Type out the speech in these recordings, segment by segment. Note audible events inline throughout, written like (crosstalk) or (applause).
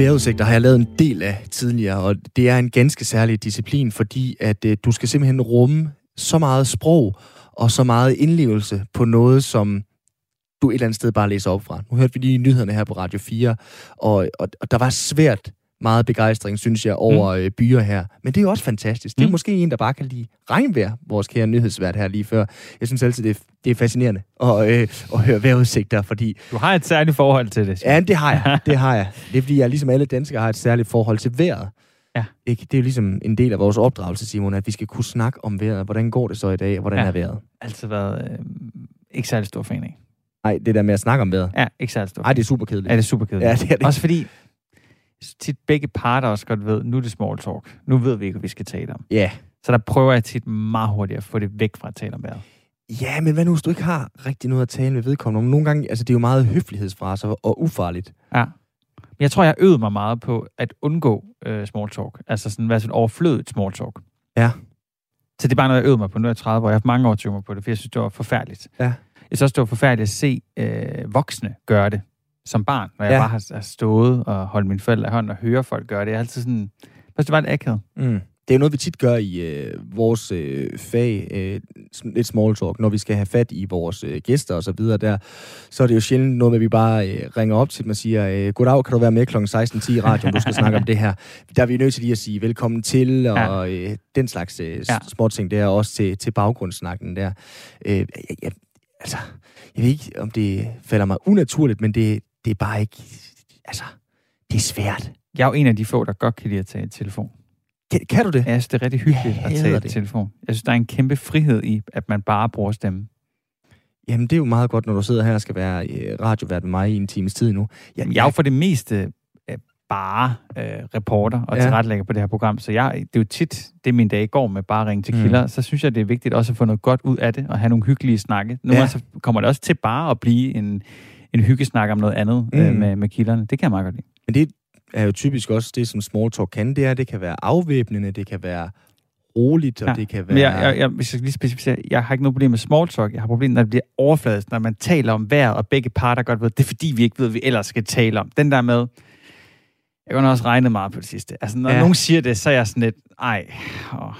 Vejrudsigter har jeg lavet en del af tidligere, og det er en ganske særlig disciplin, fordi at øh, du skal simpelthen rumme så meget sprog og så meget indlevelse på noget, som du et eller andet sted bare læser op fra. Nu hørte vi lige nyhederne her på Radio 4, og, og, og der var svært meget begejstring, synes jeg, over mm. øh, byer her. Men det er jo også fantastisk. Det er mm. måske en, der bare kan lide regnvejr, vores kære nyhedsvært her lige før. Jeg synes altid, det er, det er fascinerende at, øh, at høre vejrudsigter, fordi... Du har et særligt forhold til det. Ja, det har jeg. (laughs) Det har jeg. Det er, fordi jeg ligesom alle danskere har et særligt forhold til vejret. Ja. Ikke? Det er jo ligesom en del af vores opdragelse, Simon, at vi skal kunne snakke om vejret. Hvordan går det så i dag, hvordan Ja. er vejret? Altid været øh, ikke særlig stor fan af. Nej, det der med at snakke om vejret. Ja, ikke særlig stor Ej, det er super kedeligt. Ja, det er super kedeligt. Ja, det er det. Også fordi tit begge parter også godt ved, nu er det small talk. Nu ved vi ikke, hvad vi skal tale om. Ja. Så der prøver jeg tit meget hurtigt at få det væk fra at tale om vejret. Ja, men hvad nu, hvis du ikke har rigtig noget at tale med vedkommende om? Nogle gange, altså det er jo meget høflighedsfraser og ufarligt. Ja. Men jeg tror, jeg øvet mig meget på at undgå øh, small talk. Altså sådan, være sådan overflødigt small talk. Ja. Så det er bare noget, jeg øvede mig på. Nu er jeg 30 år. Jeg har haft mange år til mig på det, for jeg synes, det var forfærdeligt. Ja. Jeg synes også, det var forfærdeligt at se øh, voksne gøre det som barn, når jeg Ja. bare har, har stået og holdt mine forældre i hånden og høre folk gøre det. Jeg er altid sådan... Først det var lidt akavet. Mm. Det er jo noget, vi tit gør i øh, vores øh, fag, øh, lidt small talk, når vi skal have fat i vores øh, gæster og så videre der. Så er det jo sjældent noget med, at vi bare øh, ringer op til dem og siger, øh, goddag, kan du være med kl. 16.10 i radioen, du skal snakke om det her. (laughs) Der er vi nødt til lige at sige velkommen til, og øh, den slags øh, Ja. ja. småting der, også til, til baggrundssnakken der. Øh, jeg, jeg, altså, jeg ved ikke, om det falder mig unaturligt, men det, det er bare ikke... Altså, det er svært. Jeg er jo en af de få, der godt kan lide at tage et telefon. Kan, kan du det? Jeg synes, det er rigtig hyggeligt Ja, at tage et det. telefon. Jeg synes, der er en kæmpe frihed i, at man bare bruger stemmen. Jamen, det er jo meget godt, når du sidder her og skal være øh, radiovært med mig i en times tid nu. Jeg, Jeg er jo for det meste øh, bare øh, reporter og Ja. ja. tilrettelægger på det her program, så jeg, det er jo tit, det min dag går med bare at ringe til Mm. kilder, så synes jeg, det er vigtigt også at få noget godt ud af det, og have nogle hyggelige snakke. Nogle Ja. så kommer det også til bare at blive en, en hyggesnak om noget andet mm. øh, Mm. med, med kilderne. Det kan jeg meget godt lide. Men det er jo typisk også det, som small talk kan. Det er, det kan være afvæbnende, det kan være roligt, og Ja. det kan Men være... jeg, jeg, jeg, hvis jeg lige specificere, jeg har ikke noget problem med small talk. Jeg har problem, når det bliver overfladisk, når man taler om vejret, og begge parter godt ved, det er fordi, vi ikke ved, hvad vi ellers skal tale om. Den der med, jeg har også regnet meget på det sidste. Altså, når Ja. ja. nogen siger det, så er jeg sådan lidt, ej, åh.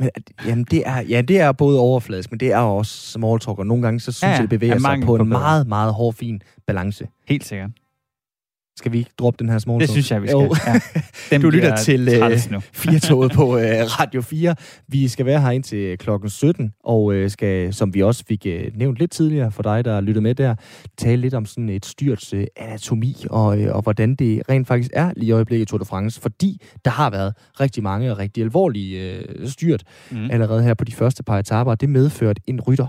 Men, jamen, det er, ja, det er både overfladisk, men det er også small talk, og nogle gange, så synes Ja, jeg, det bevæger er sig på en bedre. meget, meget hård, fin balance. helt sikkert. Skal vi ikke droppe den her small Det talk? synes jeg, vi skal. Jo. Ja. (laughs) Dem Du lytter til, øh, træls nu. (laughs) Firtoget på øh, Radio 4. Vi skal være her indtil klokken 17, og øh, skal, som vi også fik øh, nævnt lidt tidligere for dig, der lyttede med der, tale lidt om sådan et styrts øh, anatomi, og, øh, og hvordan det rent faktisk er lige i øjeblikket i Tour de France, fordi der har været rigtig mange og rigtig alvorlige øh, styrt Mm. allerede her på de første par etaper, og det medførte en rytter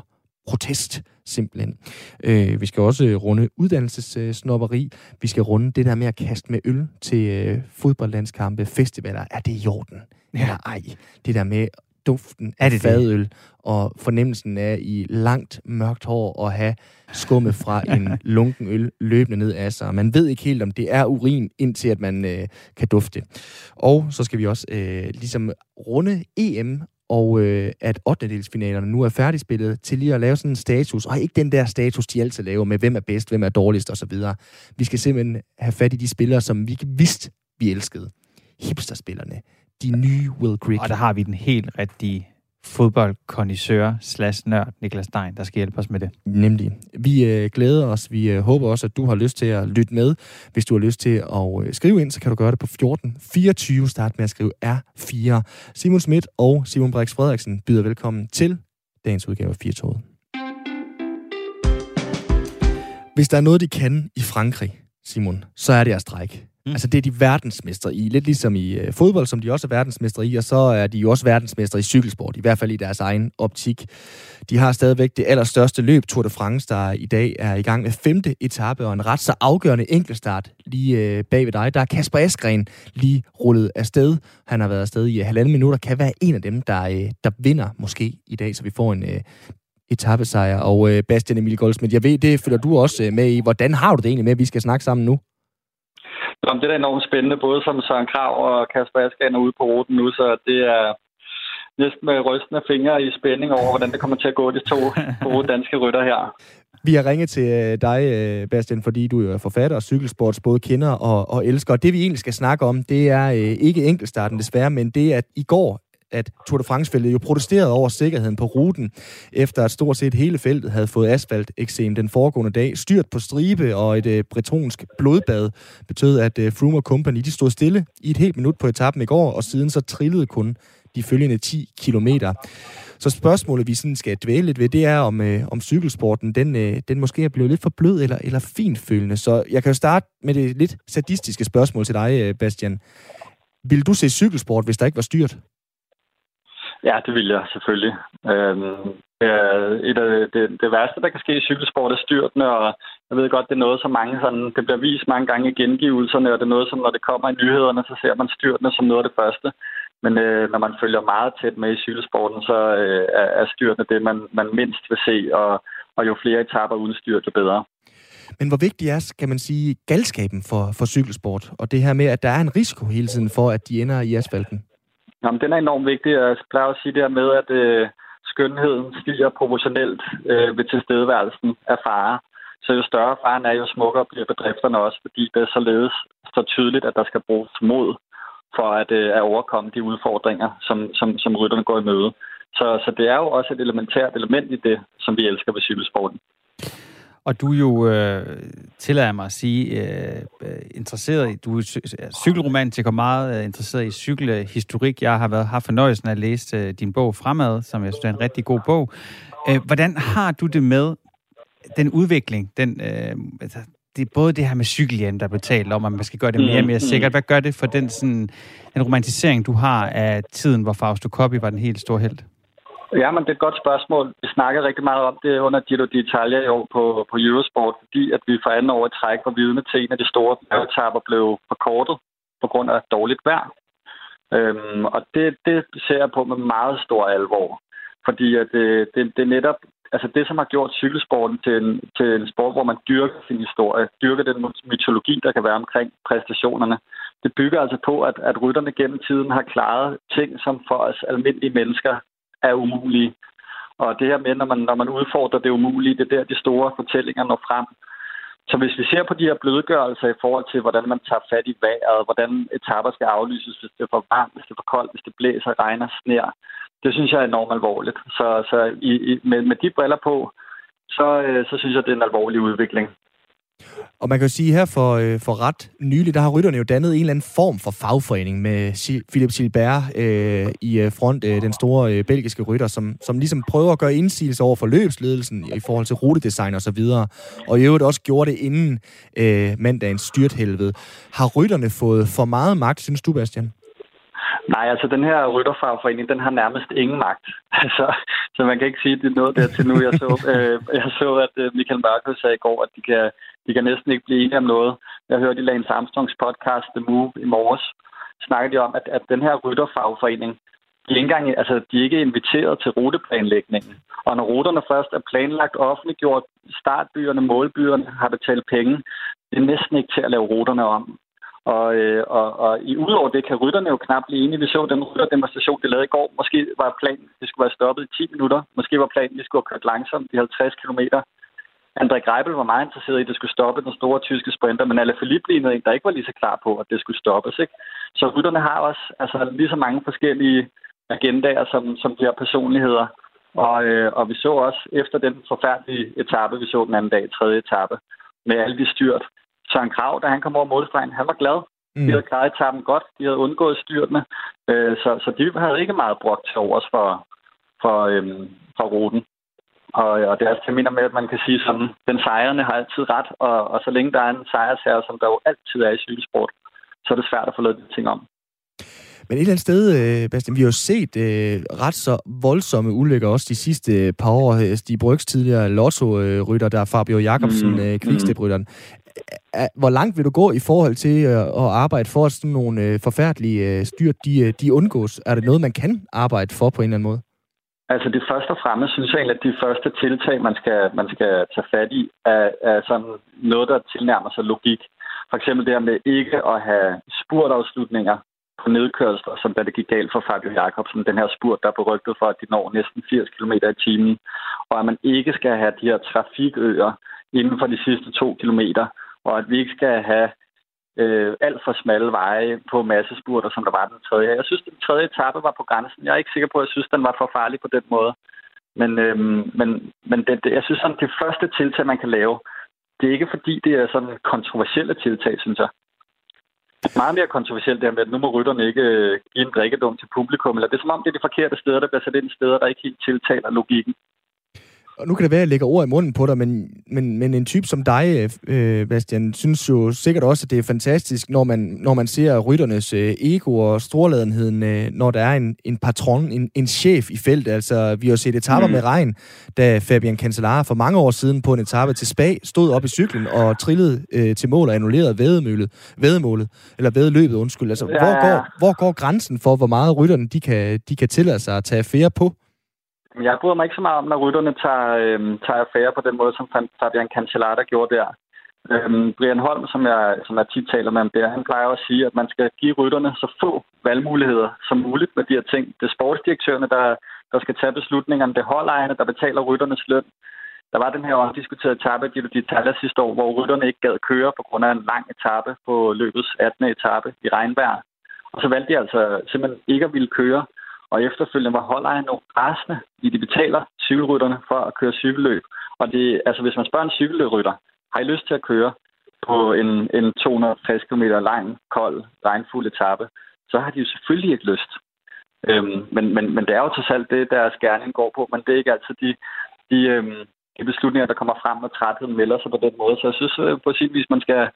protest simpelthen. Øh, vi skal også øh, runde uddannelsessnopperi. Vi skal runde det der med at kaste med øl til øh, fodboldlandskampe, festivaler. Er det i orden? Ja. Eller ej? Det der med duften af det det? fadøl og fornemmelsen af i langt mørkt hår at have skummet fra (laughs) en lunken øl løbende ned af sig. Man ved ikke helt, om det er urin, indtil at man øh, kan dufte. Og så skal vi også øh, ligesom runde EM og øh, at 8. nu er færdigspillet til lige at lave sådan en status, og ikke den der status, de altid laver med, hvem er bedst, hvem er dårligst osv. Vi skal simpelthen have fat i de spillere, som vi vidste, vi elskede. Hipsterspillerne. De nye Will Grigg. Og der har vi den helt rigtige fodboldkondisør slash nørd, Niklas Stein, der skal hjælpe os med det. Nemlig. Vi øh, glæder os. Vi øh, håber også, at du har lyst til at lytte med. Hvis du har lyst til at øh, skrive ind, så kan du gøre det på 1424. Start med at skrive R4. Simon Schmidt og Simon Brix Frederiksen byder velkommen til dagens udgave af 4. Hvis der er noget, de kan i Frankrig, Simon, så er det at strække. Mm. Altså, det er de verdensmestre i. Lidt ligesom i øh, fodbold, som de også er verdensmestre i, og så er de jo også verdensmestre i cykelsport, i hvert fald i deres egen optik. De har stadigvæk det allerstørste løb, Tour de France, der i dag er i gang med femte etape, og en ret så afgørende enkeltstart lige øh, bag ved dig. Der er Kasper Askren lige rullet afsted. Han har været afsted i øh, halvanden minutter, kan være en af dem, der, øh, der vinder måske i dag, så vi får en øh, etappesejr. Og øh, Bastian Emil Goldsmith, jeg ved, det følger du også øh, med i. Hvordan har du det egentlig med, at vi skal snakke sammen nu? Jamen, det er da enormt spændende, både som Søren Krav og Kasper Askren er ude på ruten nu, så det er næsten med rystende fingre i spænding over, hvordan det kommer til at gå de to (laughs) gode danske rytter her. Vi har ringet til øh, dig, øh, Bastian, fordi du er forfatter og cykelsports både kender og, og elsker. Det vi egentlig skal snakke om, det er øh, ikke enkeltstarten desværre, men det at i går at Tour de France-feltet jo protesterede over sikkerheden på ruten, efter at stort set hele feltet havde fået asfalt den foregående dag. Styrt på stribe og et øh, bretonsk blodbad betød, at øh, Froome Company de stod stille i et helt minut på etappen i går, og siden så trillede kun de følgende 10 kilometer. Så spørgsmålet, vi sådan skal dvæle lidt ved, det er, om, øh, om cykelsporten, den, øh, den måske er blevet lidt for blød eller, eller finfølende. Så jeg kan jo starte med det lidt sadistiske spørgsmål til dig, øh, Bastian. Vil du se cykelsport, hvis der ikke var styrt? Ja, det vil jeg selvfølgelig. Øhm, et af det, det værste, der kan ske i cykelsport, er styrtene, og jeg ved godt, det er noget, som mange sådan, det bliver vist mange gange i gengivelserne, og det er noget, som når det kommer i nyhederne, så ser man styrtene som noget af det første. Men øh, når man følger meget tæt med i cykelsporten, så øh, er styrtene det, man, man mindst vil se, og, og jo flere etaper uden styrt, jo bedre. Men hvor vigtig er, kan man sige, galskaben for, for cykelsport, og det her med, at der er en risiko hele tiden for, at de ender i asfalten? Jamen, den er enormt vigtig. Jeg plejer at sige det her med, at øh, skønheden stiger proportionelt øh, ved tilstedeværelsen af fare. Så jo større faren er, jo smukkere bliver bedrifterne også, fordi det er således så tydeligt, at der skal bruges mod for at, øh, at overkomme de udfordringer, som, som, som rytterne går i møde. Så, så det er jo også et elementært element i det, som vi elsker ved cykelsporten. Og du er jo, øh, tillader mig at sige, øh, interesseret i, du er cykelromantiker, meget øh, interesseret i cykelhistorik. Jeg har været haft fornøjelsen af at læse øh, din bog Fremad, som jeg synes er en rigtig god bog. Øh, hvordan har du det med den udvikling, den, øh, altså, det er både det her med cykelhjem, der er betalt om, at man skal gøre det mere og mere mm, sikkert. Mm. Hvad gør det for den, sådan, den romantisering, du har af tiden, hvor Fausto Coppi var den helt store held? Ja, men det er et godt spørgsmål. Vi snakkede rigtig meget om det under Giro d'Italia i år på, på Eurosport, fordi at vi for anden år i træk var vidne til en af de store bjergetapper blev forkortet på grund af dårligt vejr. Øhm, og det, det ser jeg på med meget stor alvor. Fordi at det, det, det er netop altså det, som har gjort cykelsporten til en, til en sport, hvor man dyrker sin historie, dyrker den mytologi, der kan være omkring præstationerne, det bygger altså på, at, at rytterne gennem tiden har klaret ting, som for os almindelige mennesker er umulige. Og det her med, når man, når man udfordrer det umulige, det er der, de store fortællinger når frem. Så hvis vi ser på de her blødgørelser i forhold til, hvordan man tager fat i vejret, hvordan etaper skal aflyses, hvis det er for varmt, hvis det er for koldt, hvis det blæser, regner, sner, det synes jeg er enormt alvorligt. Så, så i, i, med, med de briller på, så, øh, så synes jeg, det er en alvorlig udvikling. Og man kan jo sige her for, øh, for ret nylig, der har rytterne jo dannet en eller anden form for fagforening med Philip Silbert øh, i øh, front, øh, den store øh, belgiske rytter, som, som ligesom prøver at gøre indsigelse over for løbsledelsen i forhold til rutedesign og så videre. Og i øvrigt også gjorde det inden øh, mandagens styrthelvede. Har rytterne fået for meget magt, synes du, Bastian? Nej, altså den her rytterfagforening, den har nærmest ingen magt. (laughs) Altså, så man kan ikke sige, at det er noget dertil nu. Jeg så, øh, jeg så at øh, Michael Mørkøv sagde i går, at de kan, de kan næsten ikke blive enige om noget. Jeg hørte i Lance Armstrongs podcast The Move i morges, snakkede de om, at, at den her rytterfagforening, de ikke engang, altså, de er ikke inviteret til ruteplanlægningen. Og når ruterne først er planlagt offentliggjort, startbyerne, målbyerne har betalt penge, det er næsten ikke til at lave ruterne om. Og, øh, og, og i udover det kan rytterne jo knap blive enige. Vi så den rytterdemonstration, de lavede i går. Måske var planen, at det skulle være stoppet i 10 minutter. Måske var planen, at vi skulle have kørt langsomt i 50 km. André Greibel var meget interesseret i, at det skulle stoppe den store tyske sprinter, men Alaphilippe lignede en, der ikke var lige så klar på, at det skulle stoppes. Ikke? Så rytterne har også altså, lige så mange forskellige agendaer, som, som de her personligheder. Og, øh, og vi så også efter den forfærdelige etape, vi så den anden dag, tredje etape, med alle de styrt, Søren Krav, da han kom over målstregen, han var glad. Mm. De havde klaret etappen godt. De havde undgået styrtene. Øh, så, så de havde ikke meget brugt til overs for, for, øhm, for ruten. Og, og det er altså, jeg mener med, at man kan sige sådan, den sejrende har altid ret, og, og så længe der er en sejrsherre, som der jo altid er i cykelsport, så er det svært at få lavet de ting om. Men et eller andet sted, øh, Bastian, vi har jo set øh, ret så voldsomme ulykker også de sidste par år. Stig Bryggs tidligere lotto-rytter, der er Fabio Jacobsen, mm. øh, quickstep-rytteren hvor langt vil du gå i forhold til øh, at arbejde for, at sådan nogle øh, forfærdelige øh, styrt, de, de undgås? Er det noget, man kan arbejde for på en eller anden måde? Altså det første og fremmest synes jeg egentlig, at de første tiltag, man skal, man skal tage fat i, er, er sådan noget, der tilnærmer sig logik. For eksempel det her med ikke at have spurtafslutninger på nedkørsler, som da det gik galt for Fabio Jacobsen, den her spurt, der er berygtet for, at de når næsten 80 km i timen, og at man ikke skal have de her trafikøer inden for de sidste to kilometer, og at vi ikke skal have øh, alt for smalle veje på massespurter, som der var den tredje. Jeg synes, den tredje etape var på grænsen. Jeg er ikke sikker på, at jeg synes, den var for farlig på den måde. Men, øhm, men, men det, det, jeg synes, at det første tiltag, man kan lave, det er ikke fordi, det er sådan kontroversielle tiltag, synes jeg. Det er meget mere kontroversielt det med, at nu må rytterne ikke øh, give en drikkedum til publikum. Eller det er som om, det er de forkerte steder, der bliver sat ind steder, der ikke helt tiltaler logikken og nu kan det være, at jeg lægger ord i munden på dig, men, men, men en type som dig, øh, Bastian, synes jo sikkert også, at det er fantastisk, når man, når man ser rytternes øh, ego og storladenheden, øh, når der er en, en patron, en, en chef i feltet. Altså, vi har set etaper mm. med regn, da Fabian Cancellara for mange år siden på en etape til Spag stod op i cyklen og trillede øh, til mål og annullerede vædemålet, vædemålet eller vædeløbet, undskyld. Altså, ja. hvor, går, hvor går grænsen for, hvor meget rytterne de kan, de kan tillade sig at tage affære på? Jeg bryder mig ikke så meget om, når rytterne tager, øh, tager affære på den måde, som Fabian Cancellara gjorde der. Øhm, Brian Holm, som jeg, som jeg tit taler med om det, han plejer at sige, at man skal give rytterne så få valgmuligheder som muligt med de her ting. Det er sportsdirektørerne, der, der skal tage beslutningerne. Det er holdejerne, der betaler rytternes løn. Der var den her omdiskuterede etape i Giro sidste år, hvor rytterne ikke gad køre på grund af en lang etape på løbets 18. etape i regnvejr. Og så valgte de altså simpelthen ikke at ville køre og efterfølgende var holdejerne rasende, i de betaler cykelrytterne for at køre cykelløb. Og det, altså, hvis man spørger en cykelrytter, har I lyst til at køre på en, en 260 km lang, kold, regnfuld etape, så har de jo selvfølgelig ikke lyst. Øhm, men, men, men det er jo til alt det, deres gerning går på, men det er ikke altid de, de, øhm, de beslutninger, der kommer frem, når trætheden melder sig på den måde. Så jeg synes øh, på sin vis, man skal,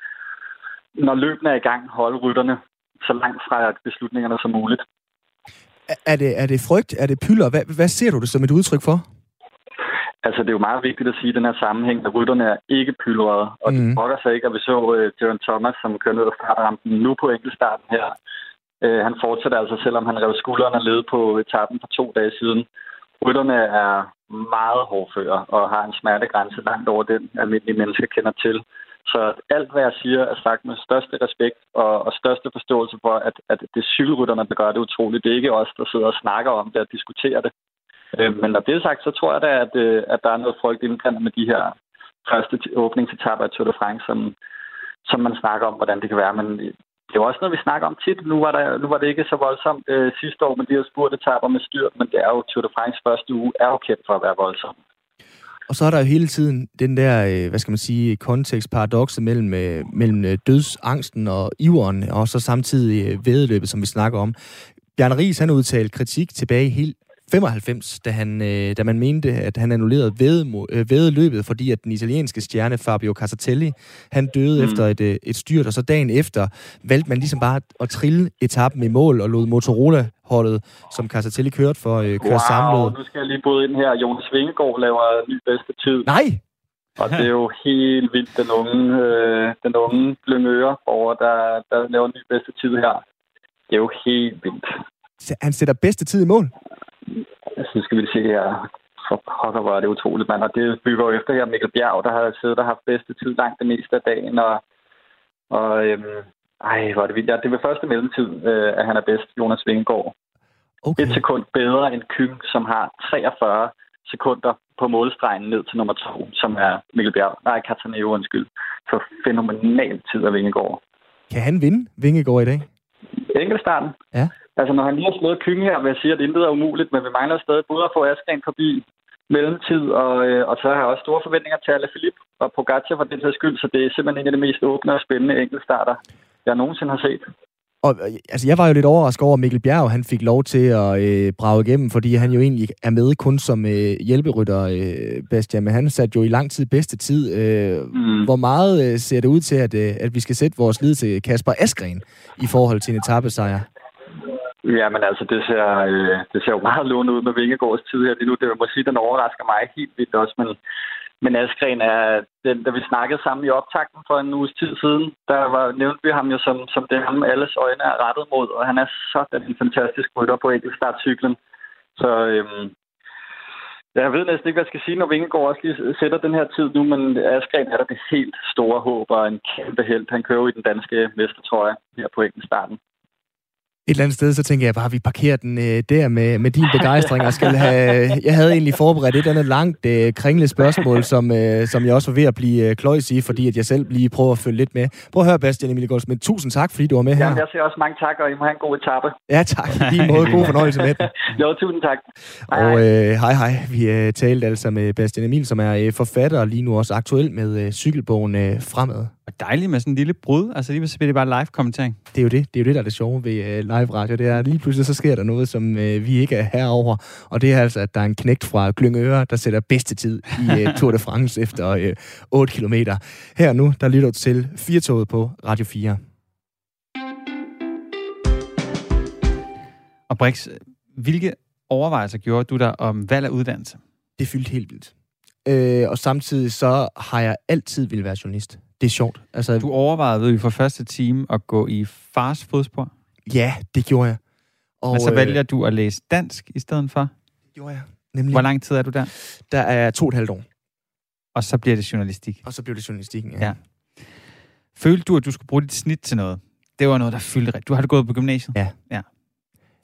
når løbene er i gang, holde rytterne så langt fra beslutningerne som muligt. Er det, er det frygt? Er det pylder? Hvad, hvad ser du det som et udtryk for? Altså, det er jo meget vigtigt at sige i den her sammenhæng, at rytterne er ikke pylderede. Og mm. det brokker sig ikke, at vi så uh, Jaron Thomas, som kører ned ad startrampen nu på enkeltstarten her. Uh, han fortsætter altså, selvom han rev skuldrene led på etappen for to dage siden. Rytterne er meget hårdføre og har en smertegrænse langt over den, almindelige mennesker kender til. Så alt, hvad jeg siger, er sagt med største respekt og, og største forståelse for, at, at det er cykelrytterne, der gør det utroligt. Det er ikke os, der sidder og snakker om det og diskuterer det. Øh, men når det er sagt, så tror jeg da, at, øh, at der er noget frygt indblandet med de her første åbningsetapper af Tour de France, som, som man snakker om, hvordan det kan være. Men øh, det er også noget, vi snakker om tit. Nu var, der, nu var det ikke så voldsomt øh, sidste år med de her spurtetaper med styrt, men det er jo Tour de France første uge er jo kendt for at være voldsomt. Og så er der jo hele tiden den der, øh, hvad skal man sige, kontekstparadokset mellem, øh, mellem øh, dødsangsten og iveren, og så samtidig vedløbet, som vi snakker om. Bjarne Ries, han udtalte kritik tilbage helt 95, da, han, da man mente, at han annullerede vedløbet, fordi at den italienske stjerne Fabio Casatelli, han døde mm. efter et, et styrt, og så dagen efter valgte man ligesom bare at trille etappen i mål og lod Motorola holdet, som Casatelli kørte for, øh, køre wow, samlet. nu skal jeg lige bryde ind her. Jonas Vingegaard laver ny bedste tid. Nej! Og det er jo helt vildt, den unge, øh, den unge Blømøre over, der, der laver ny bedste tid her. Det er jo helt vildt. Han sætter bedste tid i mål? Så skal vi se her. For pokker var det utroligt, mand. Og det bygger jo efter her Mikkel Bjerg, der har siddet og haft bedste tid langt det meste af dagen. Og, og øhm, ej, hvor er det vildt. Ja, det er ved første mellemtid, øh, at han er bedst, Jonas Vingegaard. Okay. Et sekund bedre end Kyng, som har 43 sekunder på målstregen ned til nummer to, som er Mikkel Bjerg. Nej, Cataneo, undskyld. Så fænomenal tid af Vingegaard. Kan han vinde Vingegaard i dag? Enkeltstarten? Ja. Altså, når han lige har slået Kyng her, vil jeg sige, at intet er umuligt, men vi mangler stadig både at få Askren forbi mellemtid, og, øh, og så har jeg også store forventninger til Alaphilippe og Pogacar for den sags skyld, så det er simpelthen en af de mest åbne og spændende enkeltstarter, jeg nogensinde har set. Og altså, jeg var jo lidt overrasket over, at Mikkel Bjerg han fik lov til at øh, brage igennem, fordi han jo egentlig er med kun som øh, hjælperytter, øh, Bastian, men han satte jo i lang tid bedste tid. Øh, mm. Hvor meget øh, ser det ud til, at, øh, at vi skal sætte vores lid til Kasper Askren i forhold til en etappesejr? Ja, men altså, det ser, øh, det ser jo meget lånet ud med Vingegaards tid her lige nu. Det må sige, den overrasker mig helt vildt også, men men Askren er, den, da vi snakkede sammen i optakten for en uges tid siden, der var, nævnte vi ham jo som, som det, ham alles øjne er rettet mod, og han er sådan en fantastisk rytter på enkeltstartcyklen. Så øhm, jeg ved næsten ikke, hvad jeg skal sige, når Vingegaard også lige sætter den her tid nu, men Askren er der det helt store håb og en kæmpe held. Han kører jo i den danske mestertrøje her på enkeltstarten et eller andet sted, så tænker jeg bare, at vi parkerer den øh, der med, med din begejstring, og skal have, jeg havde egentlig forberedt et eller andet langt øh, kringlet spørgsmål, som, øh, som jeg også var ved at blive øh, kløjs i, fordi at jeg selv lige prøver at følge lidt med. Prøv at høre, Bastian Emilie men tusind tak, fordi du var med her. Jamen, jeg siger også mange tak, og I må have en god etape. Ja, tak. Lige måde. God fornøjelse med den. (laughs) jo, tusind tak. Hej, og øh, hej, hej. Vi øh, talte altså med Bastian Emil, som er øh, forfatter og lige nu også aktuel med øh, cykelbogen øh, Fremad. Og dejligt med sådan en lille brud. Altså lige så bliver det bare live-kommentering. Det er jo det. Det er jo det, der er det sjove ved uh, live radio. Det er, lige pludselig så sker der noget, som uh, vi ikke er herover. Og det er altså, at der er en knægt fra Glyngøre, der sætter bedste tid i uh, (laughs) Tour de France efter uh, 8 km. Her nu, der lytter du til Firtoget på Radio 4. Og Brix, hvilke overvejelser gjorde du der om valg af uddannelse? Det fyldte helt vildt. Øh, og samtidig så har jeg altid ville være journalist det er sjovt. Altså, du overvejede jo for første time at gå i fars fodspor? Ja, det gjorde jeg. Og, Men så øh, vælger du at læse dansk i stedet for? Det gjorde jeg. Nemlig. Hvor lang tid er du der? Der er to og et halvt år. Og så bliver det journalistik? Og så bliver det journalistikken, ja. ja. Følte du, at du skulle bruge dit snit til noget? Det var noget, der fyldte rigtigt. Du har det gået på gymnasiet? Ja. ja.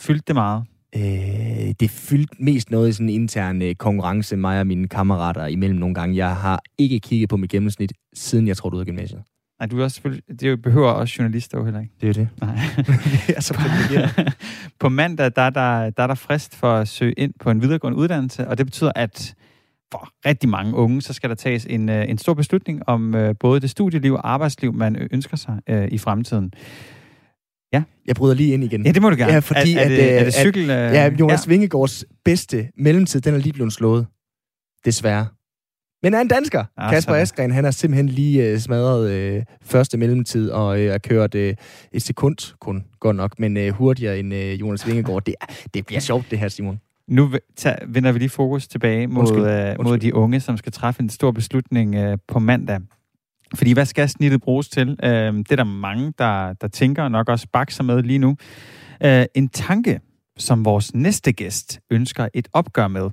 Fyldte det meget? Øh, det fyldte mest noget i sådan en intern øh, konkurrence, mig og mine kammerater imellem nogle gange. Jeg har ikke kigget på mit gennemsnit, siden jeg trådte ud af gymnasiet. Nej, du er også selvfølgelig, det behøver også journalister jo heller ikke. Det er det. Nej. (laughs) det er så På mandag, der er, der, der er der frist for at søge ind på en videregående uddannelse, og det betyder, at for rigtig mange unge, så skal der tages en, øh, en stor beslutning om uh, både det studieliv og arbejdsliv, man ønsker sig uh, i fremtiden. Ja. Jeg bryder lige ind igen. Ja, det må du gerne. Ja, fordi er, er, det, at, er det cykel? At, ja, Jonas ja. Vingegaards bedste mellemtid, den er lige blevet slået. Desværre. Men er en dansker. Ja, Kasper Askren, han har simpelthen lige uh, smadret uh, første mellemtid og uh, har kørt uh, et sekund kun, godt nok, men uh, hurtigere end uh, Jonas Vingegaard. Det, det bliver sjovt, det her, Simon. Nu tager, vender vi lige fokus tilbage mod, Undskyld. Undskyld. mod de unge, som skal træffe en stor beslutning uh, på mandag. Fordi hvad skal snittet bruges til? Øh, det er der mange, der, der tænker, og nok også bakser med lige nu. Øh, en tanke, som vores næste gæst ønsker et opgør med.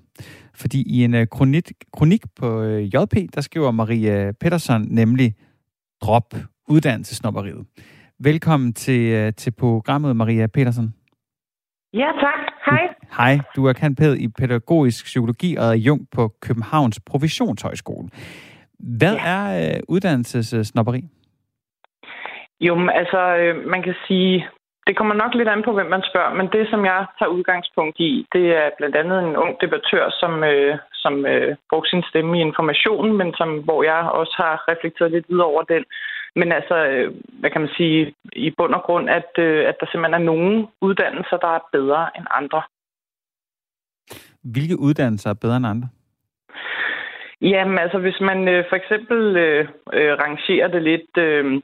Fordi i en uh, kronik, kronik på øh, JP, der skriver Maria Pedersen nemlig, drop uddannelsesnopperiet. Velkommen til, uh, til programmet, Maria Petersen. Ja, tak. Hej. Hej, du er kandpæd i pædagogisk psykologi og Jung på Københavns Provisionshøjskole. Hvad ja. er øh, uddannelsessnopperi? Jo, men altså, øh, man kan sige, det kommer nok lidt an på, hvem man spørger, men det, som jeg tager udgangspunkt i, det er blandt andet en ung debattør, som, øh, som øh, brugte sin stemme i informationen, men som, hvor jeg også har reflekteret lidt videre over den. Men altså, øh, hvad kan man sige, i bund og grund, at, øh, at der simpelthen er nogle uddannelser, der er bedre end andre. Hvilke uddannelser er bedre end andre? Jamen altså, hvis man øh, for eksempel øh, øh, rangerer det lidt, øh,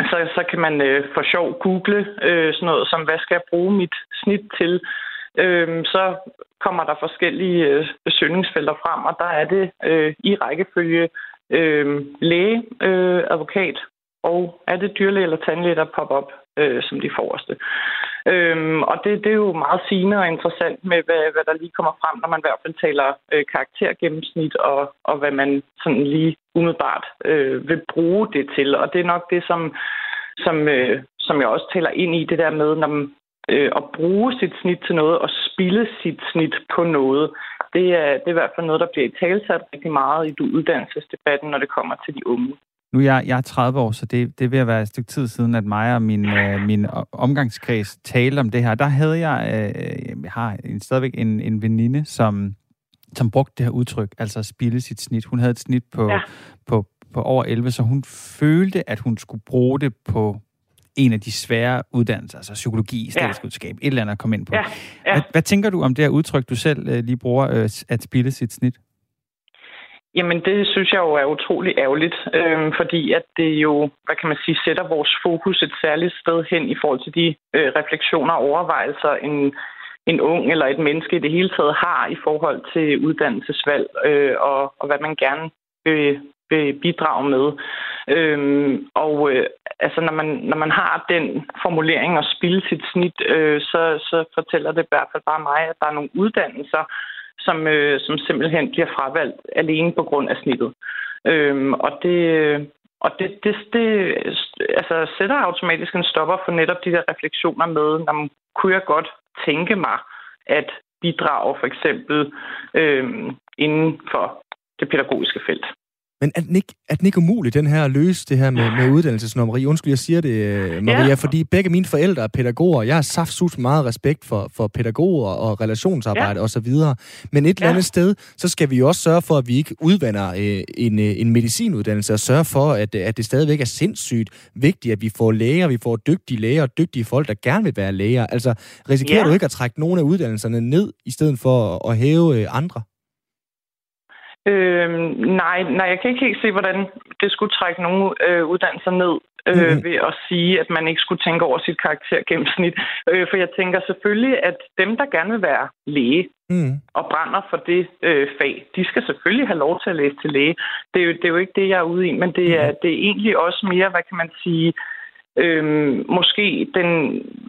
så, så kan man øh, for sjov google øh, sådan noget som, hvad skal jeg bruge mit snit til? Øh, så kommer der forskellige øh, søgningsfelter frem, og der er det øh, i rækkefølge øh, læge, øh, advokat og er det dyrlæge eller tandlæge, der popper op øh, som de forreste. Øhm, og det, det er jo meget sigende og interessant med, hvad, hvad der lige kommer frem, når man i hvert fald taler øh, karaktergennemsnit, og, og hvad man sådan lige umiddelbart øh, vil bruge det til. Og det er nok det, som, som, øh, som jeg også taler ind i, det der med, når man, øh, at bruge sit snit til noget og spille sit snit på noget. Det er, det er i hvert fald noget, der bliver i talsat rigtig meget i uddannelsesdebatten, når det kommer til de unge. Nu er jeg, jeg er 30 år, så det, det vil være et stykke tid siden, at mig og min, øh, min omgangskreds talte om det her. Der havde jeg, øh, jeg har en, stadigvæk en, en veninde, som, som brugte det her udtryk, altså at spille sit snit. Hun havde et snit på, ja. på, på over 11, så hun følte, at hun skulle bruge det på en af de svære uddannelser, altså psykologi, statskundskab, ja. et eller andet at komme ind på. Ja. Ja. Hvad, hvad tænker du om det her udtryk, du selv øh, lige bruger, øh, at spille sit snit? Jamen, det synes jeg jo er utrolig ærgerligt, øh, fordi at det jo, hvad kan man sige, sætter vores fokus et særligt sted hen i forhold til de øh, refleksioner og overvejelser, en, en ung eller et menneske i det hele taget har i forhold til uddannelsesvalg, øh, og, og hvad man gerne vil, vil bidrage med. Øh, og øh, altså, når man, når man har den formulering og spille sit snit, øh, så, så fortæller det i hvert fald bare mig, at der er nogle uddannelser, som, øh, som simpelthen bliver fravalgt alene på grund af snittet. Øhm, og, det, og det, det, det altså, sætter automatisk en stopper for netop de der refleksioner med, når man kunne jeg godt tænke mig at bidrage for eksempel øh, inden for det pædagogiske felt. Men er den, ikke, er den ikke umulig, den her at løse det her med, med uddannelsesnommeri? Undskyld, jeg siger det, øh, Maria, ja. fordi begge mine forældre er pædagoger. Jeg har saftsus meget respekt for, for pædagoger og relationsarbejde ja. osv. Men et ja. eller andet sted, så skal vi jo også sørge for, at vi ikke udvander øh, en, øh, en medicinuddannelse, og sørge for, at, at det stadigvæk er sindssygt vigtigt, at vi får læger, vi får dygtige læger og dygtige folk, der gerne vil være læger. Altså, risikerer ja. du ikke at trække nogle af uddannelserne ned, i stedet for at hæve øh, andre? Øh, nej, nej, jeg kan ikke helt se, hvordan det skulle trække nogle øh, uddannelser ned øh, mm. ved at sige, at man ikke skulle tænke over sit karaktergennemsnit. Øh, for jeg tænker selvfølgelig, at dem, der gerne vil være læge mm. og brænder for det øh, fag, de skal selvfølgelig have lov til at læse til læge. Det er jo, det er jo ikke det, jeg er ude i, men det er, mm. det er egentlig også mere, hvad kan man sige, Øhm, måske den,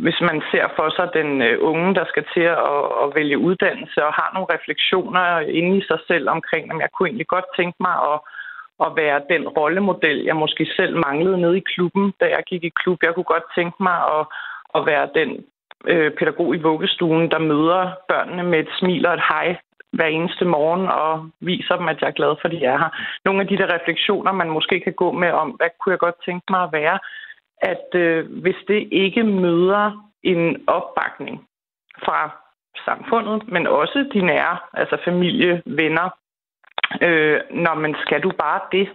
hvis man ser for sig den øh, unge, der skal til at, at vælge uddannelse og har nogle refleksioner inde i sig selv omkring, om jeg kunne egentlig godt tænke mig at, at være den rollemodel, jeg måske selv manglede nede i klubben, da jeg gik i klub. Jeg kunne godt tænke mig at, at være den øh, pædagog i vuggestuen, der møder børnene med et smil og et hej hver eneste morgen og viser dem, at jeg er glad for, at de er her. Nogle af de der refleksioner, man måske kan gå med om, hvad kunne jeg godt tænke mig at være, at øh, hvis det ikke møder en opbakning fra samfundet, men også de nære, altså familie, venner, øh, når man skal du bare det,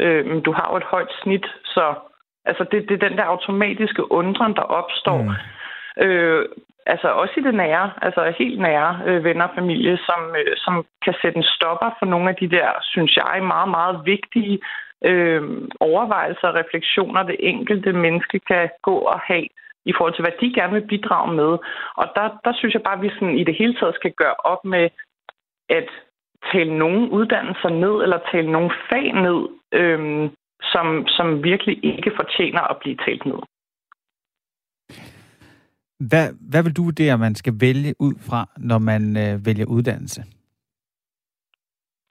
øh, du har jo et højt snit, så altså det, det er den der automatiske undren, der opstår. Mm. Øh, altså også i det nære, altså helt nære øh, venner og familie, som, øh, som kan sætte en stopper for nogle af de der, synes jeg, meget, meget vigtige øh, overvejelser og refleksioner, det enkelte menneske kan gå og have i forhold til, hvad de gerne vil bidrage med. Og der, der synes jeg bare, at vi sådan i det hele taget skal gøre op med at tale nogle uddannelser ned, eller tale nogle fag ned, øh, som, som virkelig ikke fortjener at blive talt ned. Hvad, hvad vil du vurdere, man skal vælge ud fra, når man øh, vælger uddannelse?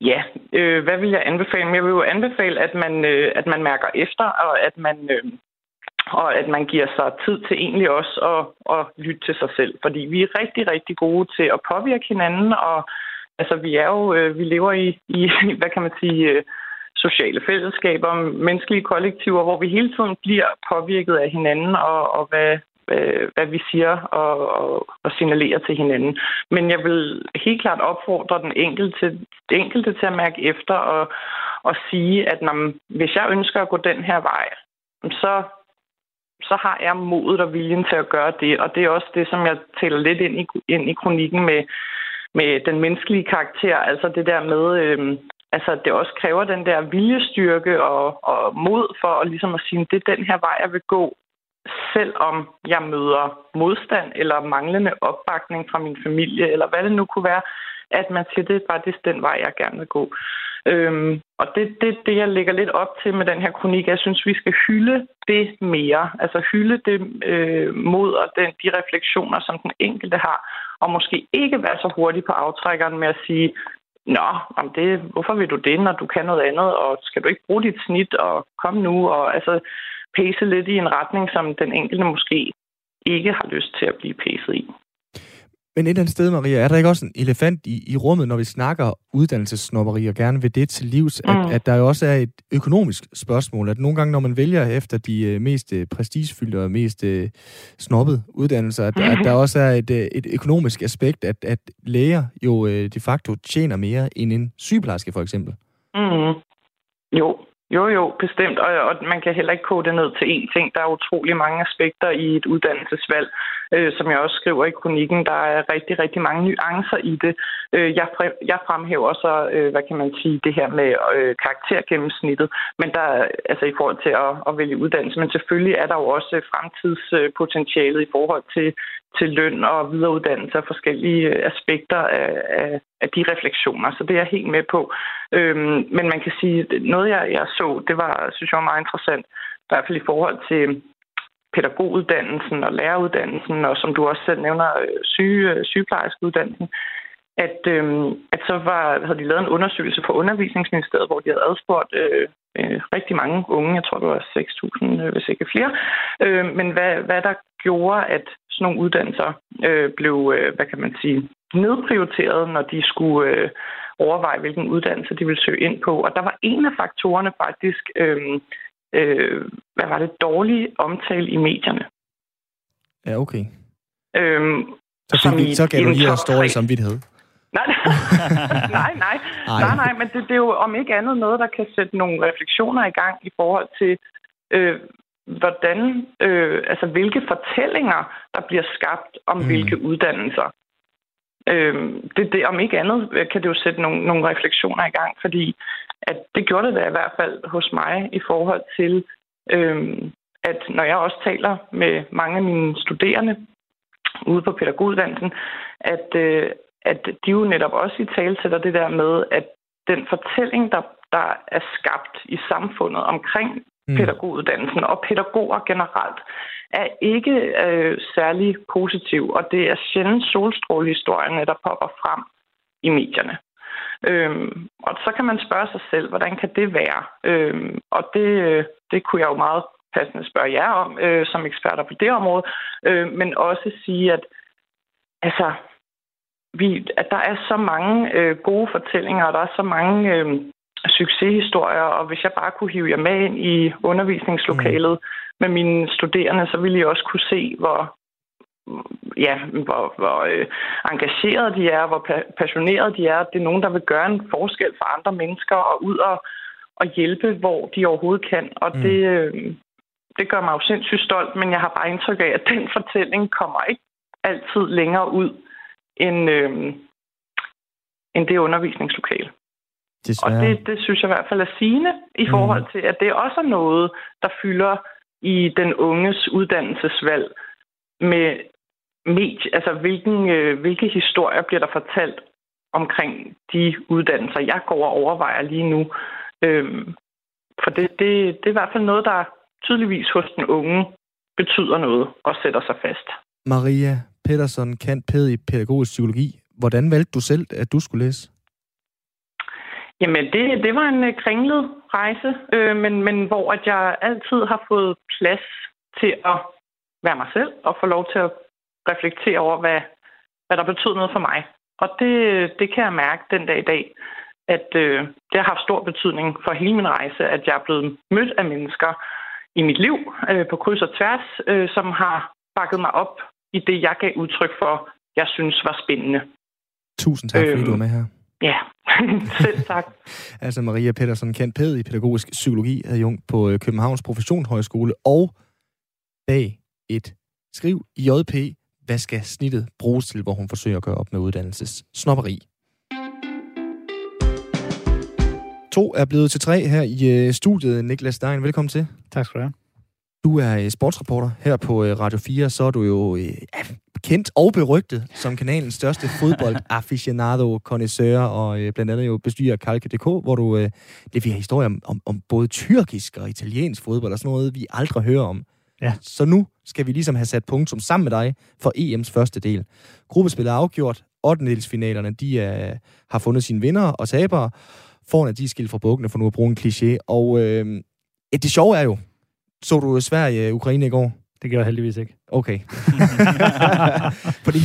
Ja, øh, hvad vil jeg anbefale? Jeg vil jo anbefale, at man, øh, at man mærker efter, og at man, øh, og at man giver sig tid til egentlig også at, at lytte til sig selv. Fordi vi er rigtig, rigtig gode til at påvirke hinanden, og altså, vi er jo, øh, vi lever i, i, (laughs) hvad kan man sige, øh, sociale fællesskaber, menneskelige kollektiver, hvor vi hele tiden bliver påvirket af hinanden, og, og hvad, øh, hvad vi siger og, og, og signalerer til hinanden. Men jeg vil helt klart opfordre den enkelte, den enkelte til at mærke efter og, og sige, at når, hvis jeg ønsker at gå den her vej, så, så har jeg modet og viljen til at gøre det. Og det er også det, som jeg tæller lidt ind i, ind i kronikken med, med den menneskelige karakter. Altså det der med, øh, altså det også kræver den der viljestyrke og, og mod for at, ligesom at sige, det er den her vej, jeg vil gå selvom jeg møder modstand eller manglende opbakning fra min familie, eller hvad det nu kunne være, at man siger, det er faktisk den vej, jeg gerne vil gå. Øhm, og det det, det, jeg lægger lidt op til med den her kronik. Jeg synes, vi skal hylde det mere. Altså hylde det øh, mod og den, de refleksioner, som den enkelte har. Og måske ikke være så hurtig på aftrækkeren med at sige, Nå, om det, hvorfor vil du det, når du kan noget andet, og skal du ikke bruge dit snit, og kom nu, og altså, pæse lidt i en retning, som den enkelte måske ikke har lyst til at blive pæset i. Men et eller andet sted, Maria, er der ikke også en elefant i, i rummet, når vi snakker uddannelsesnopperi og gerne vil det til livs, mm. at, at der jo også er et økonomisk spørgsmål, at nogle gange, når man vælger efter de uh, mest uh, prestigefyldte og mest uh, snobbede uddannelser, at, mm-hmm. at der (laughs) også er et, uh, et økonomisk aspekt, at, at læger jo de facto tjener mere end en sygeplejerske, for eksempel. Mm. Jo, jo, jo, bestemt. Og, og man kan heller ikke kode det ned til én ting. Der er utrolig mange aspekter i et uddannelsesvalg. Øh, som jeg også skriver i kronikken, der er rigtig, rigtig mange nuancer i det. Øh, jeg, jeg fremhæver så, øh, hvad kan man sige, det her med øh, karaktergennemsnittet, men der altså i forhold til at, at vælge uddannelse. Men selvfølgelig er der jo også øh, fremtidspotentialet i forhold til til løn og videreuddannelse og forskellige øh, aspekter af, af, af de refleksioner. Så det er jeg helt med på. Øhm, men man kan sige, noget jeg, jeg så, det var, synes jeg var meget interessant, i hvert fald i forhold til pædagoguddannelsen og læreruddannelsen, og som du også selv nævner, øh, syge, øh, sygeplejerskeuddannelsen. at, øhm, at så var, havde de lavet en undersøgelse på undervisningsministeriet, hvor de havde adspurgt øh, øh, rigtig mange unge, jeg tror det var 6.000, øh, hvis ikke flere, øh, men hvad, hvad der gjorde, at sådan nogle uddannelser øh, blev, øh, hvad kan man sige, nedprioriteret, når de skulle øh, overveje, hvilken uddannelse de ville søge ind på. Og der var en af faktorerne faktisk, øh, øh, hvad var det, dårlige omtale i medierne. Ja, okay. Øhm, så, fik vi, så gav du lige her story samvittighed. Nej, nej, (laughs) nej, nej, nej, men det, det er jo om ikke andet noget, der kan sætte nogle refleksioner i gang i forhold til, øh, hvordan, øh, altså hvilke fortællinger, der bliver skabt om mm. hvilke uddannelser. Øh, det, det, om ikke andet kan det jo sætte nogle, nogle refleksioner i gang, fordi at det gjorde det da i hvert fald hos mig i forhold til, øh, at når jeg også taler med mange af mine studerende ude på pædagoguddannelsen, at, øh, at de jo netop også i tale sætter det der med, at den fortælling, der, der er skabt i samfundet omkring mm. pædagoguddannelsen og pædagoger generelt, er ikke øh, særlig positiv, og det er sjældent solstrålehistorierne, der popper frem i medierne. Øhm, og så kan man spørge sig selv, hvordan kan det være? Øhm, og det, øh, det kunne jeg jo meget passende spørge jer om, øh, som eksperter på det område, øh, men også sige, at altså, vi, at der er så mange øh, gode fortællinger, og der er så mange øh, succeshistorier, og hvis jeg bare kunne hive jer med ind i undervisningslokalet mm. med mine studerende, så ville I også kunne se, hvor ja, hvor, hvor øh, engagerede de er, hvor pa- passionerede de er. Det er nogen, der vil gøre en forskel for andre mennesker og ud og, og hjælpe, hvor de overhovedet kan. Og mm. det, øh, det gør mig jo sindssygt stolt, men jeg har bare indtryk af, at den fortælling kommer ikke altid længere ud end, øh, end det undervisningslokale. Desværre. Og det, det synes jeg i hvert fald er sigende i mm. forhold til, at det også er noget, der fylder i den unges uddannelsesvalg med medie, altså hvilken, øh, hvilke historier bliver der fortalt omkring de uddannelser, jeg går og overvejer lige nu. Øhm, for det, det, det er i hvert fald noget, der tydeligvis hos den unge betyder noget og sætter sig fast. Maria Pedersen, kant pæd i pædagogisk psykologi. Hvordan valgte du selv, at du skulle læse? Jamen, det, det var en øh, kringlet rejse, øh, men, men hvor at jeg altid har fået plads til at være mig selv og få lov til at reflektere over, hvad, hvad der betød noget for mig. Og det, det kan jeg mærke den dag i dag, at øh, det har haft stor betydning for hele min rejse, at jeg er blevet mødt af mennesker i mit liv øh, på kryds og tværs, øh, som har bakket mig op i det, jeg gav udtryk for, jeg synes var spændende. Tusind tak, fordi øhm, du var med her. Ja, (laughs) selv tak. (laughs) altså Maria Pedersen, kendt pæd i pædagogisk psykologi, adjunkt på øh, Københavns Professionshøjskole, og bag et skriv i JP, hvad skal snittet bruges til, hvor hun forsøger at gøre op med uddannelses snopperi. To er blevet til tre her i øh, studiet. Niklas Stein, velkommen til. Tak skal du have. Du er øh, sportsreporter her på Radio 4, så er du jo kendt og berygtet som kanalens største (laughs) fodboldaficionado, connoisseur og øh, blandt andet jo bestyrer Kalke.dk, hvor du øh, leverer historier om, om, om både tyrkisk og italiensk fodbold og sådan noget, vi aldrig hører om. Ja. Så nu skal vi ligesom have sat punktum sammen med dig for EM's første del. Gruppespillet er afgjort. 8. de er, har fundet sine vinder og tabere. Foran de er skilt fra bukkene, for nu at bruge en kliché. Og øh, det sjove er jo, så du Sverige-Ukraine i går? Det gjorde jeg heldigvis ikke. Okay. (laughs) Fordi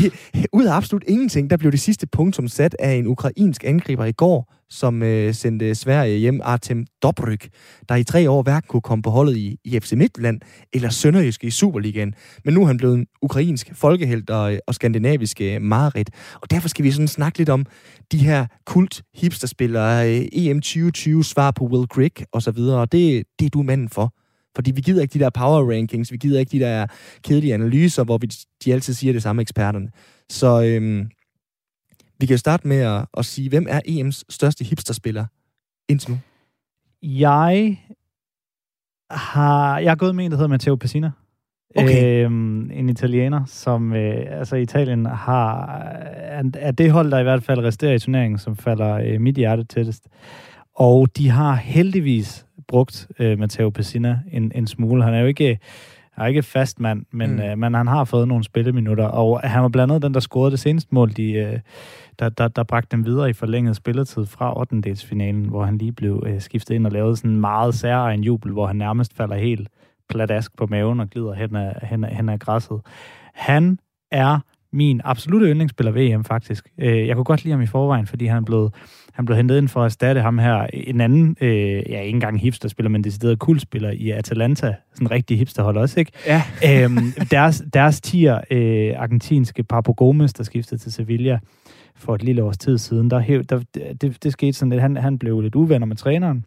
ud af absolut ingenting, der blev det sidste punktum sat af en ukrainsk angriber i går, som øh, sendte Sverige hjem, Artem Dobryk, der i tre år hverken kunne komme på holdet i, i FC Midtland eller Sønderjysk i Superligaen. Men nu er han blevet en ukrainsk folkehelt og, øh, og skandinavisk øh, mareridt. Og derfor skal vi sådan snakke lidt om de her kult hipsterspillere, øh, EM 2020, svar på Will Grigg osv., og det, det er du manden for. Fordi vi gider ikke de der power rankings, vi gider ikke de der kedelige analyser, hvor vi, de altid siger det samme eksperterne. Så øhm, vi kan starte med at, at sige, hvem er EM's største hipsterspiller indtil nu? Jeg har, jeg har gået med en, der hedder Matteo Pessina. Okay. Øhm, en italiener, som øh, altså Italien har, er det hold, der i hvert fald resterer i turneringen, som falder øh, mit hjerte tættest. Og de har heldigvis brugt øh, Matteo Pessina en, en smule. Han er jo ikke er ikke fast mand, men, mm. øh, men han har fået nogle spilleminutter, og han var blandt andet den, der scorede det seneste mål, de, øh, der, der, der bragte dem videre i forlænget spilletid fra 8. finalen, hvor han lige blev øh, skiftet ind og lavede sådan en meget særegen jubel, hvor han nærmest falder helt pladask på maven og glider hen ad, hen ad, hen ad græsset. Han er min absolutte yndlingsspiller EM, faktisk. Øh, jeg kunne godt lide ham i forvejen, fordi han blevet, han blev hentet ind for at erstatte ham her. En anden, øh, ja, ikke engang hipsterspiller, men decideret kultspiller i Atalanta. Sådan en rigtig hipsterhold også, ikke? Ja. (laughs) øhm, deres, deres tier, øh, argentinske Papo Gomes, der skiftede til Sevilla for et lille års tid siden, der, der, det, det skete sådan lidt, han, han blev lidt uvenner med træneren,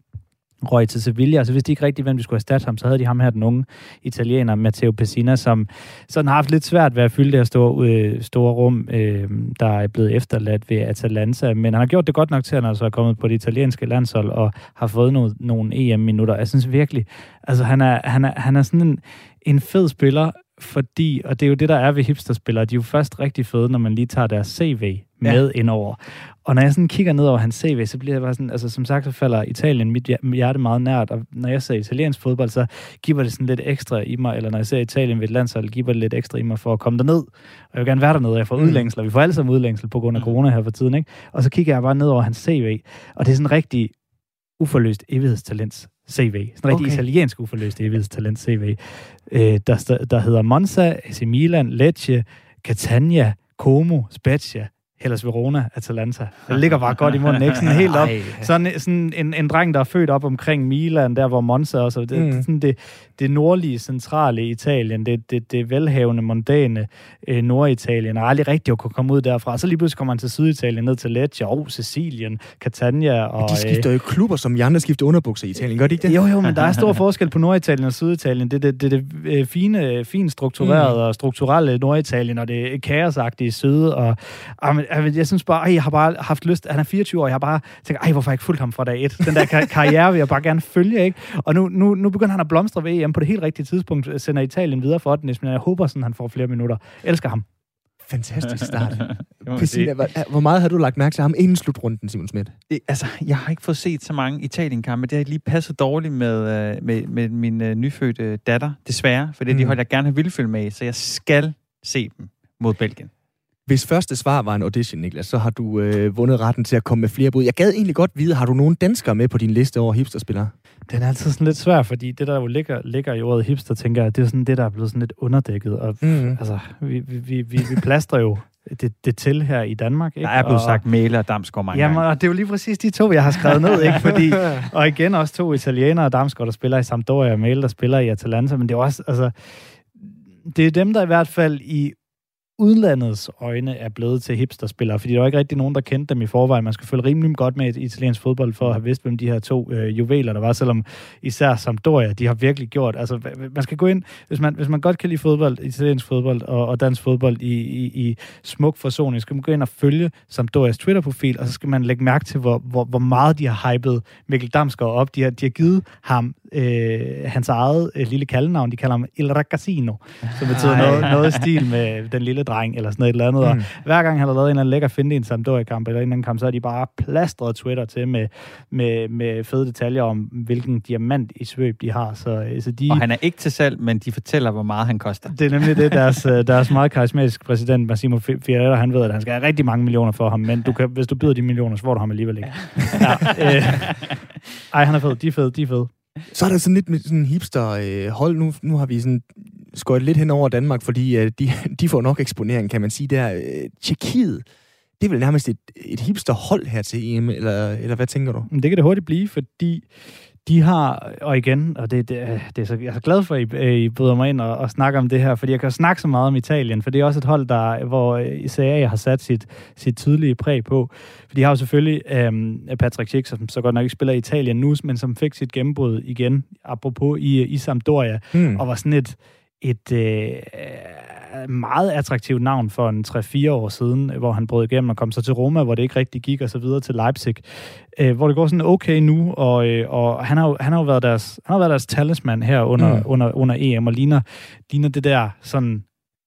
røg til Sevilla. Altså hvis de ikke rigtig hvem de skulle erstatte ham, så havde de ham her, den unge italiener, Matteo Pessina, som sådan har haft lidt svært ved at fylde det her store, øh, store rum, øh, der er blevet efterladt ved Atalanta. Men han har gjort det godt nok til, at han altså er kommet på det italienske landshold og har fået nogle, nogle EM-minutter. Jeg synes virkelig, altså han er, han er, han er sådan en, en fed spiller, fordi, og det er jo det, der er ved hipsterspillere, de er jo først rigtig fede, når man lige tager deres CV med ja. indover. Og når jeg sådan kigger ned over hans CV, så bliver jeg bare sådan, altså som sagt, så falder Italien mit hjerte meget nært, og når jeg ser italiensk fodbold, så giver det sådan lidt ekstra i mig, eller når jeg ser Italien ved et landshold, giver det lidt ekstra i mig for at komme derned. Og jeg vil gerne være dernede, jeg får mm. udlængsel, og vi får alle sammen udlængsel på grund af mm. corona her for tiden, ikke? Og så kigger jeg bare ned over hans CV, og det er sådan rigtig uforløst evighedstalents CV. Sådan en rigtig italiensk uforløst evighedstalents CV, øh, der, der hedder Monza, AC Milan, Lecce, Catania, Como, Spezia, Hellas Verona, Atalanta. Det ligger bare godt i munden, ikke? Sådan helt op. (laughs) Sådan, sådan en, en dreng, der er født op omkring Milan, der hvor Monza også. Det, mm. sådan det, det nordlige, centrale Italien, det, det, det velhavende, mondane øh, Norditalien, og aldrig rigtig at kunne komme ud derfra. Så lige pludselig kommer han til Syditalien, ned til Lecce, og Sicilien, Catania. Og, de skifter jo klubber, som de andre skifter underbukser i Italien, gør de ikke det? Jo, jo, men der er stor (laughs) forskel på Norditalien og Syditalien. Det er det, det, det, det fine, fint strukturerede mm. og strukturelle Norditalien, og det kaosagtige syd. Og, og, jeg synes bare, ej, jeg har bare haft lyst, han er 24 år, jeg har bare tænkt, ej, hvorfor har jeg ikke fulgt ham fra dag et? Den der kar- (laughs) karriere vil jeg bare gerne følge, ikke? Og nu, nu, nu begynder han at blomstre ved EM på det helt rigtige tidspunkt, sender Italien videre for den, men jeg håber sådan, han får flere minutter. Jeg elsker ham. Fantastisk start. (laughs) Christina, hvor meget har du lagt mærke til ham inden slutrunden, Simon Schmidt? Altså, jeg har ikke fået set så mange Italien-kampe. Det har lige passet dårligt med, øh, med, med min uh, nyfødte datter, desværre. For det mm. de hold, jeg gerne vil følge med i, så jeg skal se dem mod Belgien. Hvis første svar var en audition, Niklas, så har du øh, vundet retten til at komme med flere bud. Jeg gad egentlig godt vide, har du nogen danskere med på din liste over hipsterspillere? Den er altid sådan lidt svær, fordi det, der jo ligger, ligger i ordet hipster, tænker jeg, det er sådan det, der er blevet sådan lidt underdækket. Og mm. altså, vi, vi, vi, vi, vi plaster jo det, det til her i Danmark. Ikke? Der er blevet og, sagt Mæle og Damsgaard mange jamen, gange. og det er jo lige præcis de to, jeg har skrevet ned. ikke? Fordi, og igen også to italienere, Damsgaard, der spiller i Sampdoria, og Mæle, der spiller i Atalanta. Men det er også, altså, det er dem, der i hvert fald i udlandets øjne er blevet til hipsterspillere, fordi der var ikke rigtig nogen, der kendte dem i forvejen. Man skal følge rimelig godt med i italiensk fodbold for at have vidst, hvem de her to øh, juveler der var, selvom især Sampdoria, de har virkelig gjort. Altså, man skal gå ind, hvis man, hvis man godt kan lide fodbold, italiensk fodbold og, og dansk fodbold i, i, i smuk forsoning, skal man gå ind og følge Sampdorias Twitter-profil, og så skal man lægge mærke til, hvor, hvor, hvor meget de har hypet Mikkel Damsgaard op. De har, de har givet ham øh, hans eget øh, lille kaldenavn. De kalder ham Il Ragazzino, som betyder noget, noget stil med den lille dreng, eller sådan et eller andet. Mm. Og hver gang han har lavet en eller anden lækker finde i en Sampdoria-kamp, eller en eller anden kamp, så er de bare plastret Twitter til med, med, med fede detaljer om, hvilken diamant i svøb de har. Så, øh, så de, og han er ikke til salg, men de fortæller, hvor meget han koster. Det er nemlig det, deres, øh, deres meget karismatiske præsident, Massimo Fiorella, han ved, at han skal have rigtig mange millioner for ham, men du kan, hvis du byder de millioner, så får du ham alligevel ikke. Ja, øh, ej, han er fed. De er fede. De er fede. Så er der sådan lidt med sådan hipster øh, hold. Nu, nu har vi sådan skåret lidt hen over Danmark, fordi øh, de, (laughs) de får nok eksponering, kan man sige. Der øh, Tjekkiet, det er vel nærmest et, et hipster hold her til EM, eller, eller hvad tænker du? Det kan det hurtigt blive, fordi de har, og igen, og det, det, det er så, jeg er så glad for, at I, I byder mig ind og, og snakker om det her, fordi jeg kan snakke så meget om Italien, for det er også et hold, der, hvor ICA har sat sit, sit tydelige præg på. For de har jo selvfølgelig øhm, Patrick Schick, som så godt nok ikke spiller i Italien nu, men som fik sit gennembrud igen, apropos i, i Sampdoria, hmm. og var sådan et, et øh, meget attraktivt navn for en 3-4 år siden, hvor han brød igennem og kom så til Roma, hvor det ikke rigtig gik, og så videre til Leipzig, øh, hvor det går sådan okay nu, og, øh, og han, har jo, han har jo været deres, han har været deres talisman her under, mm. under, under EM, og ligner, ligner det der sådan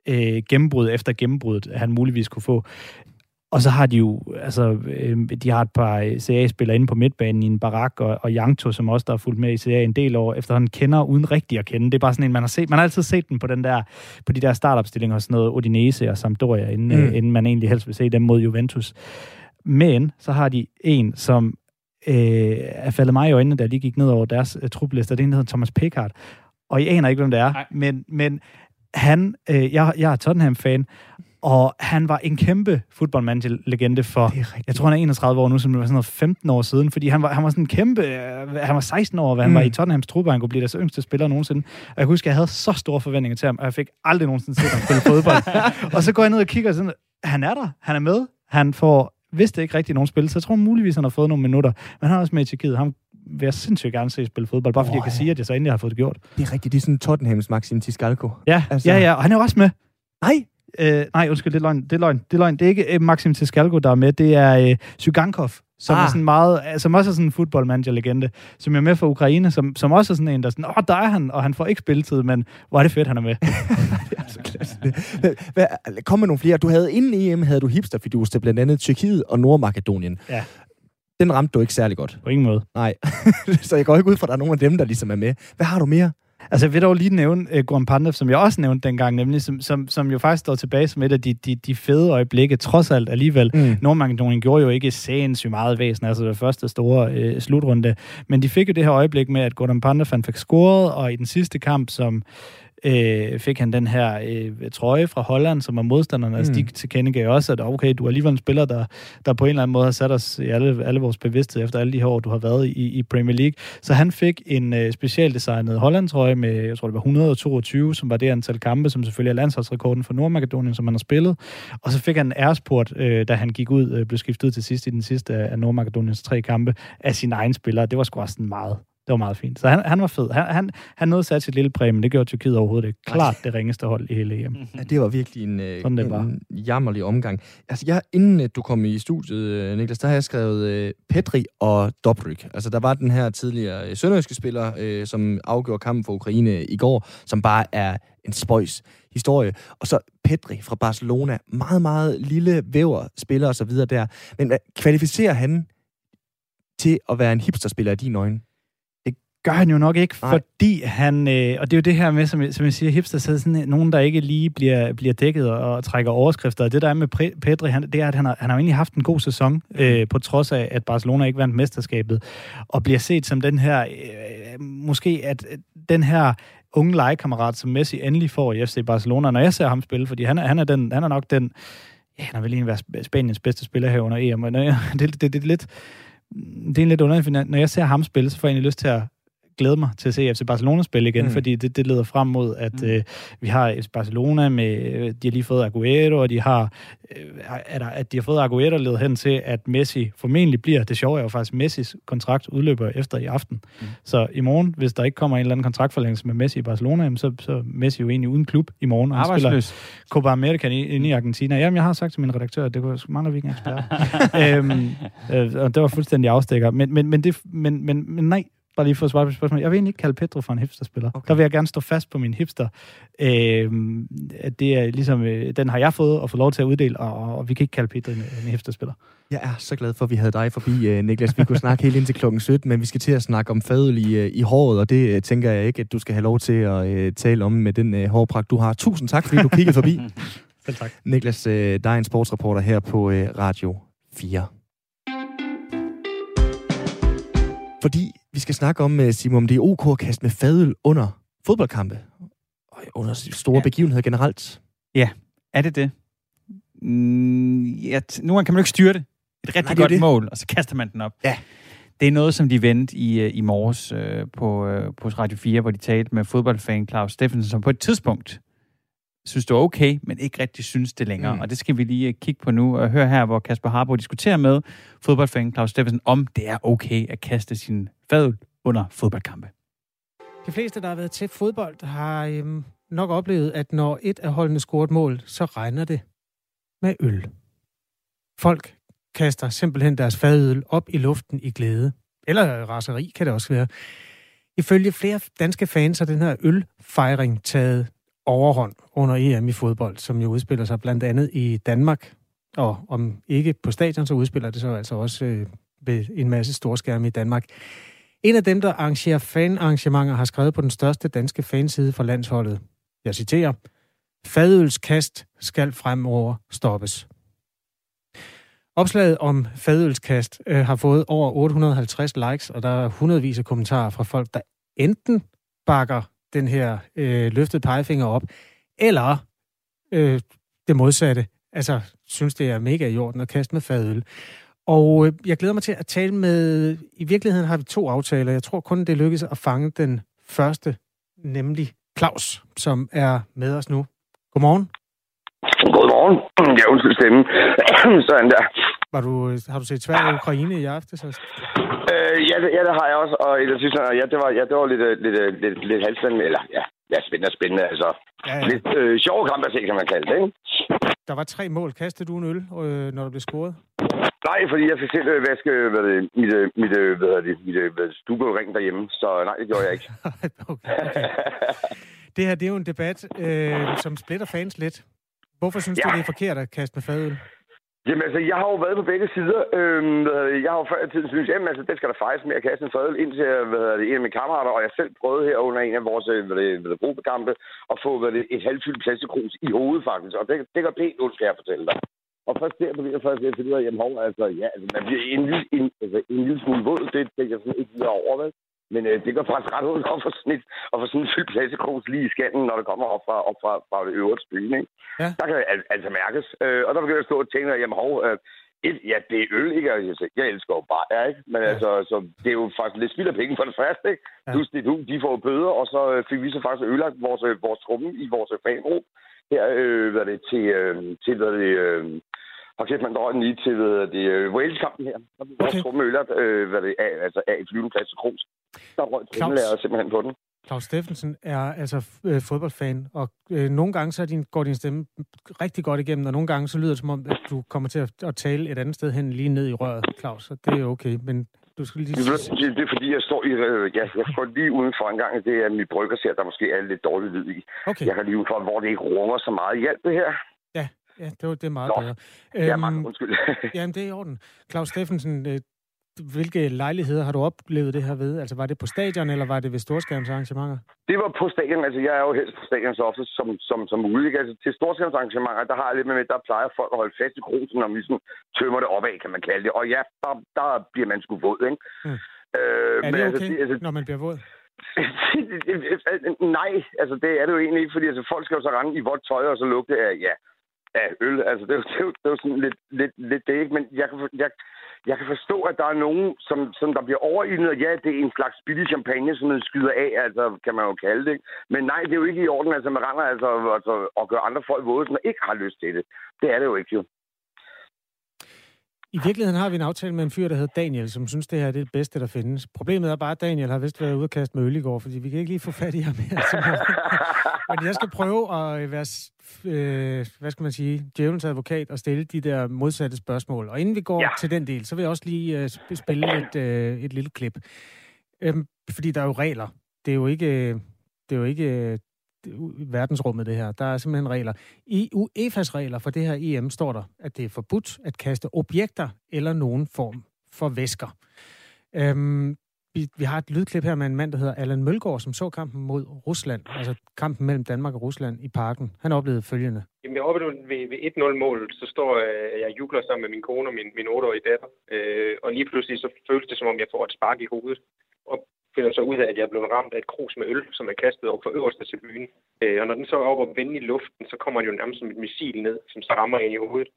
øh, gennembrud efter gennembruddet, han muligvis kunne få. Og så har de jo, altså, øh, de har et par CA-spillere inde på midtbanen i en barak, og, og Jankto, som også der har fulgt med i CA en del år, efterhånden kender uden rigtig at kende. Det er bare sådan en, man har set, man har altid set den på, den der, på de der startopstillinger, sådan noget Udinese og Sampdoria, inden, mm. øh, inden man egentlig helst vil se dem mod Juventus. Men så har de en, som øh, er faldet mig i øjnene, da jeg lige gik ned over deres øh, trupliste, det er en, der hedder Thomas Pickard. Og I aner ikke, hvem det er, men, men han, øh, jeg, jeg er Tottenham-fan, og han var en kæmpe fodboldmanager-legende for, jeg tror han er 31 år nu, som det var sådan noget 15 år siden, fordi han var, han var sådan en kæmpe, øh, han var 16 år, hvad han mm. var i Tottenhams truppe, han kunne blive deres yngste spiller nogensinde. Og jeg kan huske, at jeg havde så store forventninger til ham, og jeg fik aldrig nogensinde set ham spille (laughs) fodbold. og så går jeg ned og kigger, og sådan, han er der, han er med, han får vidste ikke rigtig nogen spil, så jeg tror muligvis, han har fået nogle minutter. Men han er også med i Tjekkiet. Ham vil jeg sindssygt gerne se spille fodbold, bare fordi oh, jeg kan sige, at jeg så endelig har fået det gjort. Det er rigtigt, det er sådan Tottenhams Maxim Tiskalko. Ja, altså... ja, ja, og han er også med. Nej, Øh, nej, undskyld, det er løgn. Det er løgn. Det er, løgn. Det er ikke øh, Maxim Tiskalko, der er med. Det er øh, Zygankov, som ah. er sådan meget, øh, som også er sådan en fodboldmanager-legende, som er med for Ukraine, som, som også er sådan en, der sådan, åh, der er han, og han får ikke spilletid, men hvor er det fedt, han er med. (laughs) er klasse. Kom med nogle flere. Du havde inden EM, havde du hipsterfidus til blandt andet Tyrkiet og Nordmakedonien. Ja. Den ramte du ikke særlig godt. På ingen måde. Nej. (laughs) så jeg går ikke ud fra, at der er nogen af dem, der ligesom er med. Hvad har du mere? Altså, jeg vil dog lige nævne uh, Goran Pandev, som jeg også nævnte dengang, nemlig, som, som, som jo faktisk står tilbage som et af de, de, de fede øjeblikke, trods alt alligevel. Mm. Nordmakedonien gjorde jo ikke sindssygt meget væsen, altså det første store uh, slutrunde, men de fik jo det her øjeblik med, at Goran Pandev han fik scoret, og i den sidste kamp, som øh, fik han den her øh, trøje fra Holland, som var modstanderne. Mm. Altså, de tilkendegav også, at okay, du er alligevel en spiller, der, der på en eller anden måde har sat os i alle, alle vores bevidsthed efter alle de her år, du har været i, i Premier League. Så han fik en øh, specialdesignet Holland-trøje med, jeg tror det var 122, som var det antal kampe, som selvfølgelig er landsholdsrekorden for Nordmakedonien, som han har spillet. Og så fik han en æresport, øh, da han gik ud, øh, blev skiftet ud til sidst i den sidste af Nordmakedoniens tre kampe, af sin egen spiller. Det var sgu også meget det var meget fint. Så han, han var fed. Han, han, han nåede sat sit lille præg, men det gjorde Tyrkiet overhovedet ikke. Klart det ringeste hold i hele EM. Ja, det var virkelig en, øh, Sådan det var. en jammerlig omgang. Altså, jeg, inden øh, du kom i studiet, øh, Niklas, der har jeg skrevet uh, Petri og Dobryk. Altså, der var den her tidligere sønderjyske spiller, uh, som afgjorde kampen for Ukraine i går, som bare er en spøjs historie. Og så Petri fra Barcelona. Meget, meget lille væver, spiller og så videre der. Men kvalificerer han til at være en hipsterspiller i dine øjne? Gør han jo nok ikke, Nej. fordi han, øh, og det er jo det her med, som, som jeg siger, hipster, så er sådan nogen, der ikke lige bliver, bliver dækket og, og trækker overskrifter. Og det der er med Pedri, han, det er, at han har, han har egentlig haft en god sæson, øh, på trods af, at Barcelona ikke vandt mesterskabet, og bliver set som den her, øh, måske at den her unge legekammerat, som Messi endelig får i FC Barcelona, når jeg ser ham spille, fordi han er, han er, den, han er nok den, ja, han er vel egentlig været Spaniens bedste spiller her under EM, men det, det, det, det er lidt, det er lidt underligt, når jeg ser ham spille, så får jeg egentlig lyst til at glæde mig til at se FC Barcelona spille igen, mm. fordi det, det leder frem mod, at mm. øh, vi har FC Barcelona med, de har lige fået Aguero, og de har, øh, der, at de har fået Aguero ledet hen til, at Messi formentlig bliver, det sjove er jo faktisk, Messis kontrakt udløber efter i aften. Mm. Så i morgen, hvis der ikke kommer en eller anden kontraktforlængelse med Messi i Barcelona, jamen, så, så er Messi jo egentlig uden klub i morgen, og han spiller Copa America inde i Argentina. Jamen, jeg har sagt til min redaktør, at det kunne mange vi ikke (laughs) øhm, øh, og det var fuldstændig afstikker. Men, men, men, det, men, men, men nej, bare lige for at svare på spørgsmålet. Jeg vil egentlig ikke kalde Pedro for en hipsterspiller. Okay. Der vil jeg gerne stå fast på min hipster. Øh, at det er ligesom, øh, den har jeg fået og fået lov til at uddele, og, og vi kan ikke kalde Pedro en, en hipsterspiller. Jeg er så glad for, at vi havde dig forbi, øh, Niklas. Vi kunne snakke helt indtil klokken 17, men vi skal til at snakke om fadøl i, øh, i håret, og det øh, tænker jeg ikke, at du skal have lov til at øh, tale om med den øh, hårpragt, du har. Tusind tak, fordi du kiggede forbi. (laughs) Selv tak. Niklas, øh, der er en sportsreporter her på øh, Radio 4. Fordi vi skal snakke om, øh, Simon, om det er ok at kaste med fadøl under fodboldkampe. Og under store ja. begivenheder generelt. Ja, er det det? Mm, ja, nu kan man jo ikke styre det. Et rigtig Nej, godt det. mål, og så kaster man den op. Ja. Det er noget, som de vendte i, øh, i morges øh, på, øh, på Radio 4, hvor de talte med fodboldfan Claus Steffensen, som på et tidspunkt synes, det var okay, men ikke rigtig synes det længere. Mm. Og det skal vi lige kigge på nu og høre her, hvor Kasper Harbo diskuterer med fodboldfan Claus Steffensen, om det er okay at kaste sin fadøl under fodboldkampe. De fleste, der har været til fodbold, har øhm, nok oplevet, at når et af holdene scorer et mål, så regner det med øl. Folk kaster simpelthen deres fadøl op i luften i glæde. Eller raseri kan det også være. Ifølge flere danske fans har den her ølfejring taget overhånd under EM i fodbold, som jo udspiller sig blandt andet i Danmark. Og om ikke på stadion, så udspiller det sig altså også øh, ved en masse storskærme i Danmark. En af dem, der arrangerer fanarrangementer, har skrevet på den største danske fanside for landsholdet. Jeg citerer. Fadølskast skal fremover stoppes. Opslaget om fadølskast øh, har fået over 850 likes, og der er hundredvis af kommentarer fra folk, der enten bakker den her øh, løftede pegefinger op, eller øh, det modsatte. Altså, synes det er mega i orden at kaste med fadøl. Og øh, jeg glæder mig til at tale med... I virkeligheden har vi to aftaler. Jeg tror kun, det lykkes at fange den første, nemlig Claus, som er med os nu. Godmorgen. Godmorgen. Ja, undskyld stemmen. (clears throat) Sådan der. Var du, har du set Sverige og Ukraine i aften? Så? Øh, ja, det, ja, det har jeg også. Og jeg synes, ja, det var, ja, det var lidt, øh, lidt, øh, lidt, lidt halvspændende. Eller, ja, ja, spændende og spændende. Altså, ja, ja. lidt øh, sjove kamp at se, kan man kalde det, ikke? Der var tre mål. Kastede du en øl, øh, når der blev scoret? Nej, fordi jeg fik selv øh, vaske hvad det, mit, mit, hvad det, mit, mit stuebølring derhjemme, så nej, det gjorde jeg ikke. (laughs) okay, okay. Det her, det er jo en debat, øh, som splitter fans lidt. Hvorfor synes ja. du, det er forkert at kaste med fadøl? Jamen altså, jeg har jo været på begge sider. Øhm, jeg har jo før i tiden synes, jamen altså, det skal der faktisk med at kaste en ind til, hvad hedder det, en af mine kammerater, og jeg selv prøvede her under en af vores øh, hvad det, hvad det, gruppekampe at få hvad det, et halvfyldt plastikkrus i hovedet faktisk. Og det, det gør pænt ondt, skal jeg fortælle dig. Og først der begynder jeg først at finde ud af, jamen hov, altså, ja, altså, man bliver en, en, altså, en lille smule våd, det, tænker jeg sådan ikke videre over, vel? Men øh, det går faktisk ret ud at få sådan, et, at få sådan en fyldt plastikkrus lige i skallen, når det kommer op fra, op fra, fra det øverste byen. Ikke? Ja. Der kan al- altså mærkes. Øh, og der begynder jeg at stå og tænke, jamen hov, øh, et, ja, det er øl, ikke? Altså, jeg elsker jo bare, ja, ikke? Men ja. altså, så det er jo faktisk lidt spild af penge for det første, ikke? Ja. Plus det, du, de får bøder, og så øh, fik vi så faktisk ødelagt vores, øh, vores trumme i vores fanrum her, øh, hvad det, til, øh, til, hvad det, øh, og kæft, man drøjer lige til hvad det, uh, Wales-kampen her. Der blev okay. også øllert, øh, hvad det er, altså af et flyvende plads til Kroos. Der røg trummelærer simpelthen på den. Claus Steffensen er altså øh, fodboldfan, og øh, nogle gange så din, går din stemme rigtig godt igennem, og nogle gange så lyder det som om, at du kommer til at, at tale et andet sted hen lige ned i røret, Claus, så det er okay, men du skal lige... Det, det, det er fordi, jeg står i... Øh, ja, jeg står lige uden for en gang, det er mit brygger ser, der måske er lidt dårlig lyd i. Okay. Jeg kan lige for, hvor det ikke runger så meget. Hjælp det her. Ja, det, var, det er meget Nå. bedre. Ja, mange øhm, undskyld. (laughs) jamen, det er i orden. Claus Steffensen, øh, hvilke lejligheder har du oplevet det her ved? Altså, var det på stadion, eller var det ved storskærmsarrangementer? Det var på stadion. Altså, jeg er jo helst på stadion så ofte som, som, som muligt. Altså, til storskærmsarrangementer, der har jeg lidt med, der plejer folk at holde fast i krosen, når vi sådan tømmer det opad, kan man kalde det. Og ja, der, der bliver man sgu våd, ikke? Hmm. Øh, er det men, altså, okay, altså, når man bliver våd? (laughs) Nej, altså det er det jo egentlig ikke, fordi altså, folk skal jo så rende i vådt tøj og så lugte af, ja, af øl. Altså, det er jo, det er jo, det er jo sådan lidt, lidt, lidt det, ikke? Men jeg kan, jeg, jeg kan forstå, at der er nogen, som, som der bliver overildet, og ja, det er en slags billig champagne, som man skyder af, altså, kan man jo kalde det. Men nej, det er jo ikke i orden, altså, man render altså, altså og gør andre folk våde, som ikke har lyst til det. Det er det jo ikke, jo. I virkeligheden har vi en aftale med en fyr, der hedder Daniel, som synes, det her er det bedste, der findes. Problemet er bare, at Daniel har vist været ude og kaste med øl i går, fordi vi kan ikke lige få fat i ham her. (laughs) Men jeg skal prøve at være, øh, hvad skal man sige, djævelens advokat og stille de der modsatte spørgsmål. Og inden vi går ja. til den del, så vil jeg også lige øh, spille et, øh, et lille klip. Øhm, fordi der er jo regler. Det er jo ikke, det er jo ikke verdensrummet, det her. Der er simpelthen regler. I UEFA's regler for det her EM står der, at det er forbudt at kaste objekter eller nogen form for væsker. Øhm, vi, vi har et lydklip her med en mand, der hedder Allan Mølgaard, som så kampen mod Rusland, altså kampen mellem Danmark og Rusland i parken. Han oplevede følgende. Jamen, jeg oplevede ved, ved 1-0-målet, så står øh, jeg jubler sammen med min kone og min, min 8-årige datter. Øh, og lige pludselig så føles det, som om jeg får et spark i hovedet. Og finder så ud af, at jeg er blevet ramt af et krus med øl, som er kastet over for øverste til byen. Øh, og når den så er oppe og vende i luften, så kommer den jo nærmest som et missil ned, som så rammer ind i hovedet.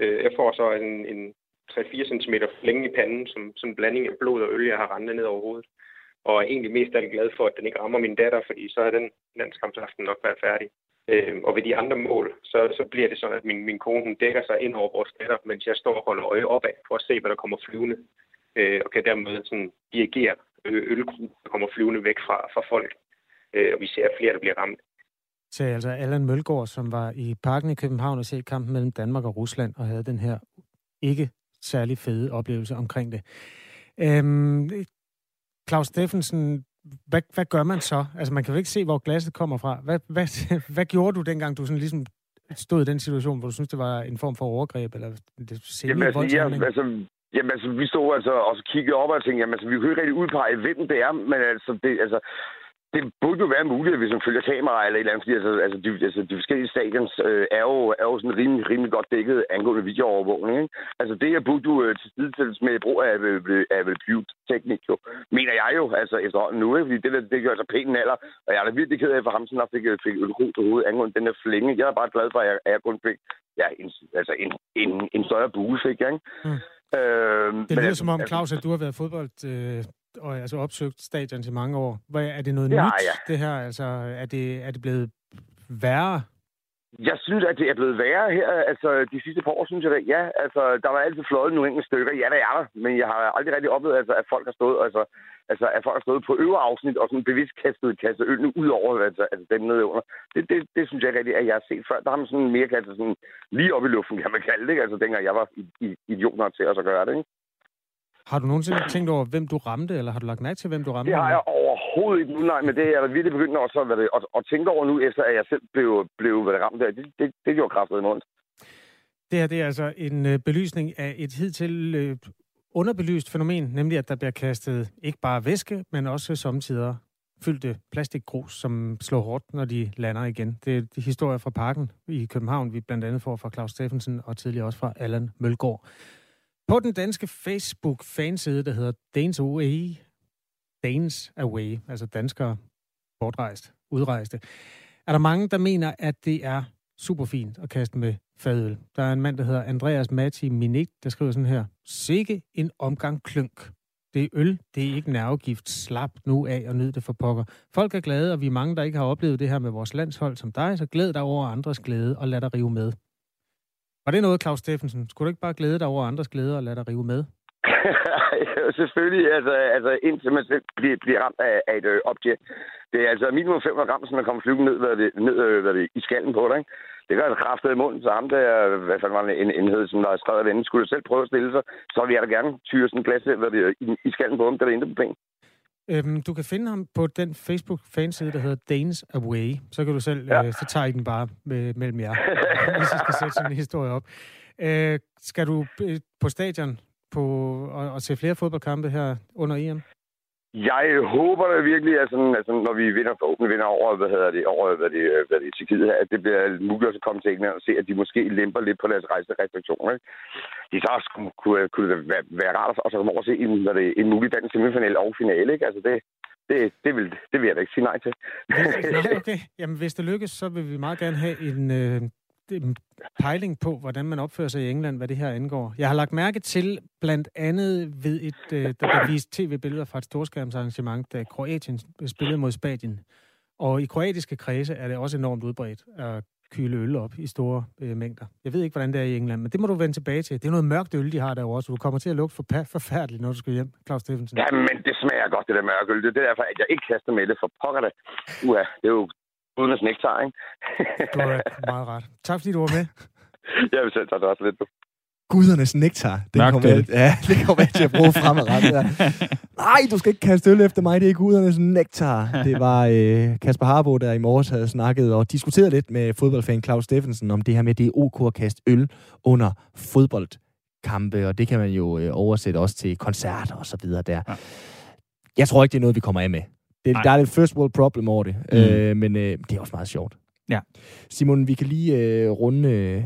Øh, jeg får så en, en 3-4 cm flænge i panden, som, som blanding af blod og øl, jeg har rendet ned over hovedet. Og er egentlig mest af glad for, at den ikke rammer min datter, fordi så er den landskampsaften nok været færdig. Øh, og ved de andre mål, så, så bliver det sådan, at min, min kone dækker sig ind over vores datter, mens jeg står og holder øje opad for at se, hvad der kommer flyvende. Øh, og kan dermed sådan dirigere ølgruppen, der kommer flyvende væk fra, fra folk. Øh, og vi ser flere, der bliver ramt. Så altså Allan Mølgaard, som var i parken i København og se kampen mellem Danmark og Rusland, og havde den her ikke særlig fede oplevelse omkring det. Øhm, Claus Steffensen, hvad, hvad gør man så? Altså, man kan jo ikke se, hvor glasset kommer fra. Hvad, hvad, (laughs) hvad gjorde du dengang, du sådan ligesom stod i den situation, hvor du synes, det var en form for overgreb, eller det jamen, altså, ja, altså, jamen, altså, vi stod altså og kiggede op og tænkte, jamen, altså, vi kunne ikke rigtig udpege, hvem det er, men altså, det, altså, det burde jo være muligt, hvis man følger kamera eller et eller andet, fordi altså, altså, de, altså, de forskellige stadions øh, er, jo, er jo sådan rimelig, rimelig godt dækket angående videoovervågning. Ikke? Altså det her burde jo øh, til sidestilles med brug af, øh, af, af teknik jo, mener jeg jo, altså efterhånden nu, ikke? fordi det der, det gør altså pænt alder, og jeg er da virkelig ked af for ham, sådan fik, fik et ro til hovedet angående den der flænge. Jeg er bare glad for, at jeg, at jeg kun fik ja, en, altså en, en, en større bue, fik jeg, ikke? Mm. Øh, det lyder som om, Claus, at du har været fodbold øh, og altså opsøgt stadion til mange år. Hvad, er det noget ja, nyt, ja. det her? Altså, er det, er det blevet værre? Jeg synes, at det er blevet værre her. Altså, de sidste par år, synes jeg, at ja, altså, der var altid fløjet nogle enkelte stykker. Ja, der er der. Men jeg har aldrig rigtig oplevet, altså, at folk har stået, altså, altså, at folk har stået på øvre afsnit og sådan bevidst kastet, kastet ølene ud over, altså, altså dem nede under. Det, det, det, synes jeg rigtig, at jeg har set før. Der har man sådan mere kastet sådan lige op i luften, kan man kalde det, ikke? Altså, dengang jeg var idiot nok til at gøre det, ikke? Har du nogensinde tænkt over, hvem du ramte, eller har du lagt mærke til, hvem du ramte? Det har jeg overhovedet ikke nu, nej, men det er jeg virkelig begyndt også at, at, at, tænke over nu, efter at jeg selv blev, blev ramt der. Det, det, det gjorde kraftet i. Det her det er altså en øh, belysning af et hidtil øh, underbelyst fænomen, nemlig at der bliver kastet ikke bare væske, men også samtidig fyldte plastikgrus, som slår hårdt, når de lander igen. Det er de historier fra parken i København, vi blandt andet får fra Claus Steffensen og tidligere også fra Allan Mølgaard. På den danske Facebook-fanside, der hedder Danes Away, Danes Away, altså danskere bortrejst, udrejste, er der mange, der mener, at det er super fint at kaste med fadøl. Der er en mand, der hedder Andreas Matti Minik, der skriver sådan her. Sikke en omgang klønk. Det er øl, det er ikke nervegift. Slap nu af og nyd det for pokker. Folk er glade, og vi er mange, der ikke har oplevet det her med vores landshold som dig, så glæd dig over andres glæde og lad dig rive med. Var det noget, Claus Steffensen? Skulle du ikke bare glæde dig over andres glæder og lade dig rive med? (laughs) Selvfølgelig, altså, altså indtil man selv bliver, bliver ramt af, af et øh, objekt. Det er altså minimum 500 gram, som man kommer flyvende ned, hvad det, ned øh, hvad det, i skallen på dig. Ikke? Det gør en kraftet i munden, så ham der, hvad fanden var det, en enhed, som der er skrevet af skulle du selv prøve at stille sig, så vil jeg da gerne tyre sådan en glas hvad det, i, i skallen på ham, der er intet på penge. Øhm, du kan finde ham på den Facebook-fanside, der hedder Danes Away. Så kan du selv, ja. øh, så tager I den bare med, mellem jer, (laughs) hvis I skal sætte sådan en historie op. Øh, skal du øh, på stadion på, og, og se flere fodboldkampe her under EM? Jeg håber da virkelig, at, sådan, sådan, når vi vinder, forhåbentlig vinder over, hvad hedder det, over hvad det, hvad det, Tyrkiet, at det bliver muligt at komme til England og se, at de måske lemper lidt på deres rejserestriktioner. Ikke? De så også kunne, kunne det være, være rart at så komme over og se en, hvad det, en mulig dansk semifinal og finale. Ikke? Altså det, det, det, vil, det vil jeg da ikke sige nej til. okay. (laughs) Jamen, hvis det lykkes, så vil vi meget gerne have en, øh, en Øhm, pejling på, hvordan man opfører sig i England, hvad det her angår. Jeg har lagt mærke til blandt andet ved et, øh, der blev vist tv-billeder fra et storskærmsarrangement, da Kroatien spillede mod Spanien. Og i kroatiske kredse er det også enormt udbredt at kyle øl op i store øh, mængder. Jeg ved ikke, hvordan det er i England, men det må du vende tilbage til. Det er noget mørkt øl, de har derovre, også. du kommer til at lugte for forfærdeligt, når du skal hjem, Claus Steffensen. Ja, men det smager godt, det der mørke øl. Det er derfor, at jeg ikke kaster med det for pokker det. Uha, det er jo uden at nektar, ikke? du er meget ret. Tak fordi du var med. (laughs) jeg vil selv tage det også lidt. Gudernes nektar. Det kommer, jeg, ja, det kommer jeg til at bruge fremadrettet. Ja. Nej, du skal ikke kaste øl efter mig. Det er gudernes nektar. Det var øh, Kasper Harbo, der i morges havde snakket og diskuteret lidt med fodboldfan Claus Steffensen om det her med, at det er ok at kaste øl under fodboldkampe, og det kan man jo øh, oversætte også til koncerter og så videre der. Ja. Jeg tror ikke, det er noget, vi kommer af med. Det, der er lidt first world problem over det, mm. øh, men øh, det er også meget sjovt. Ja. Simon, vi kan lige øh, runde øh,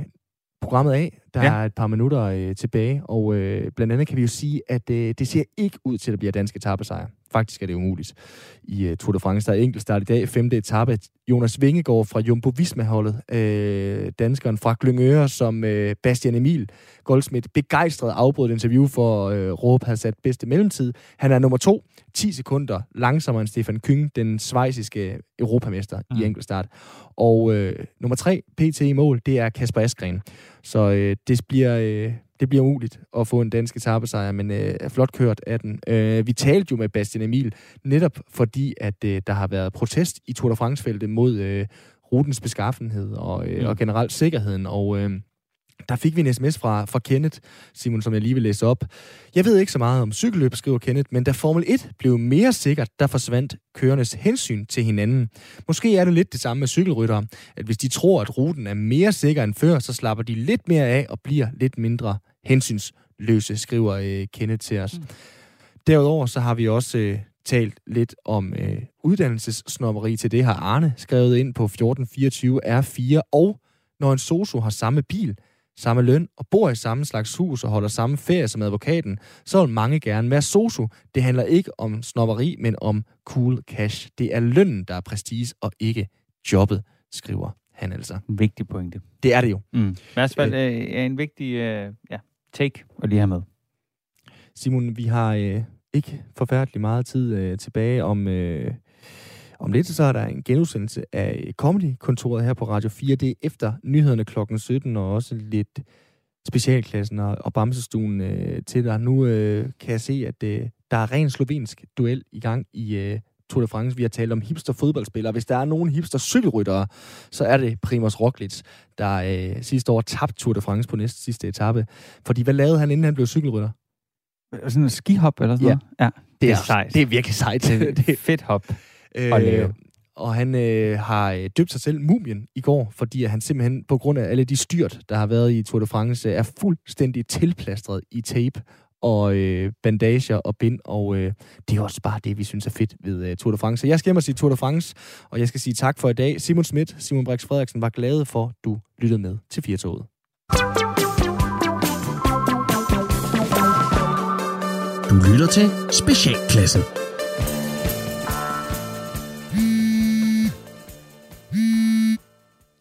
programmet af. Der ja. er et par minutter øh, tilbage, og øh, blandt andet kan vi jo sige, at øh, det ser ikke ud til, at der bliver danske etappesejre. Faktisk er det umuligt. I uh, Tour de France, der er enkeltstart i dag, femte etape. Jonas Vingegaard fra Jumbo Visma-holdet, øh, danskeren fra Glyngøre, som øh, Bastian Emil Goldsmith begejstret afbrød et interview for øh, Råb havde sat bedste mellemtid. Han er nummer to, 10 sekunder langsommere end Stefan Kyng, den svejsiske europamester mm. i enkeltstart. Og øh, nummer tre, PT i mål, det er Kasper Askren. Så øh, det bliver... Øh, det bliver umuligt at få en dansk etappesejr, men øh, er flot kørt af den. Øh, vi talte jo med Bastian Emil, netop fordi, at øh, der har været protest i Tour de France-feltet mod øh, rutens beskaffenhed og, øh, mm. og generelt sikkerheden, og... Øh, der fik vi en sms fra, fra Kenneth, Simon, som jeg lige vil læse op. Jeg ved ikke så meget om cykelløb, skriver Kenneth, men da Formel 1 blev mere sikkert, der forsvandt kørendes hensyn til hinanden. Måske er det lidt det samme med cykelryttere, at hvis de tror, at ruten er mere sikker end før, så slapper de lidt mere af og bliver lidt mindre hensynsløse, skriver øh, Kenneth til os. Mm. Derudover så har vi også øh, talt lidt om øh, uddannelsessnopperi til det, har Arne skrevet ind på 1424 R4, og når en sosu har samme bil, samme løn og bor i samme slags hus og holder samme ferie som advokaten, så vil mange gerne være sosu. Det handler ikke om snopperi, men om cool cash. Det er lønnen, der er prestige, og ikke jobbet, skriver han altså. En vigtig pointe. Det er det jo. Mm. I hvert fald øh, er en vigtig øh, ja, take at lige have med. Simon, vi har øh, ikke forfærdelig meget tid øh, tilbage om... Øh, om lidt så er der en genudsendelse af Comedy-kontoret her på Radio 4. Det er efter nyhederne klokken 17, og også lidt specialklassen og, og Bamsestuen øh, til dig. Nu øh, kan jeg se, at øh, der er ren slovensk duel i gang i øh, Tour de France. Vi har talt om hipster fodboldspillere. Hvis der er nogen hipster cykelryttere, så er det Primoz Roglic, der øh, sidste år tabte Tour de France på næste sidste etape. Fordi hvad lavede han, inden han blev cykelrytter? Sådan en skihop eller sådan ja. noget? Ja. Det er, sejt. Det er virkelig sejt. det er fedt hop. Øh, og han øh, har øh, døbt sig selv Mumien i går, fordi han simpelthen på grund af alle de styrt, der har været i Tour de France, er fuldstændig tilplastret i tape og øh, bandager og bind, og øh, det er også bare det, vi synes er fedt ved øh, Tour de France. Så jeg skal hjem og sige Tour de France, og jeg skal sige tak for i dag. Simon Schmidt, Simon Brix Frederiksen var glade for, du lyttede med til Firtoget. Du lytter til Specialklassen.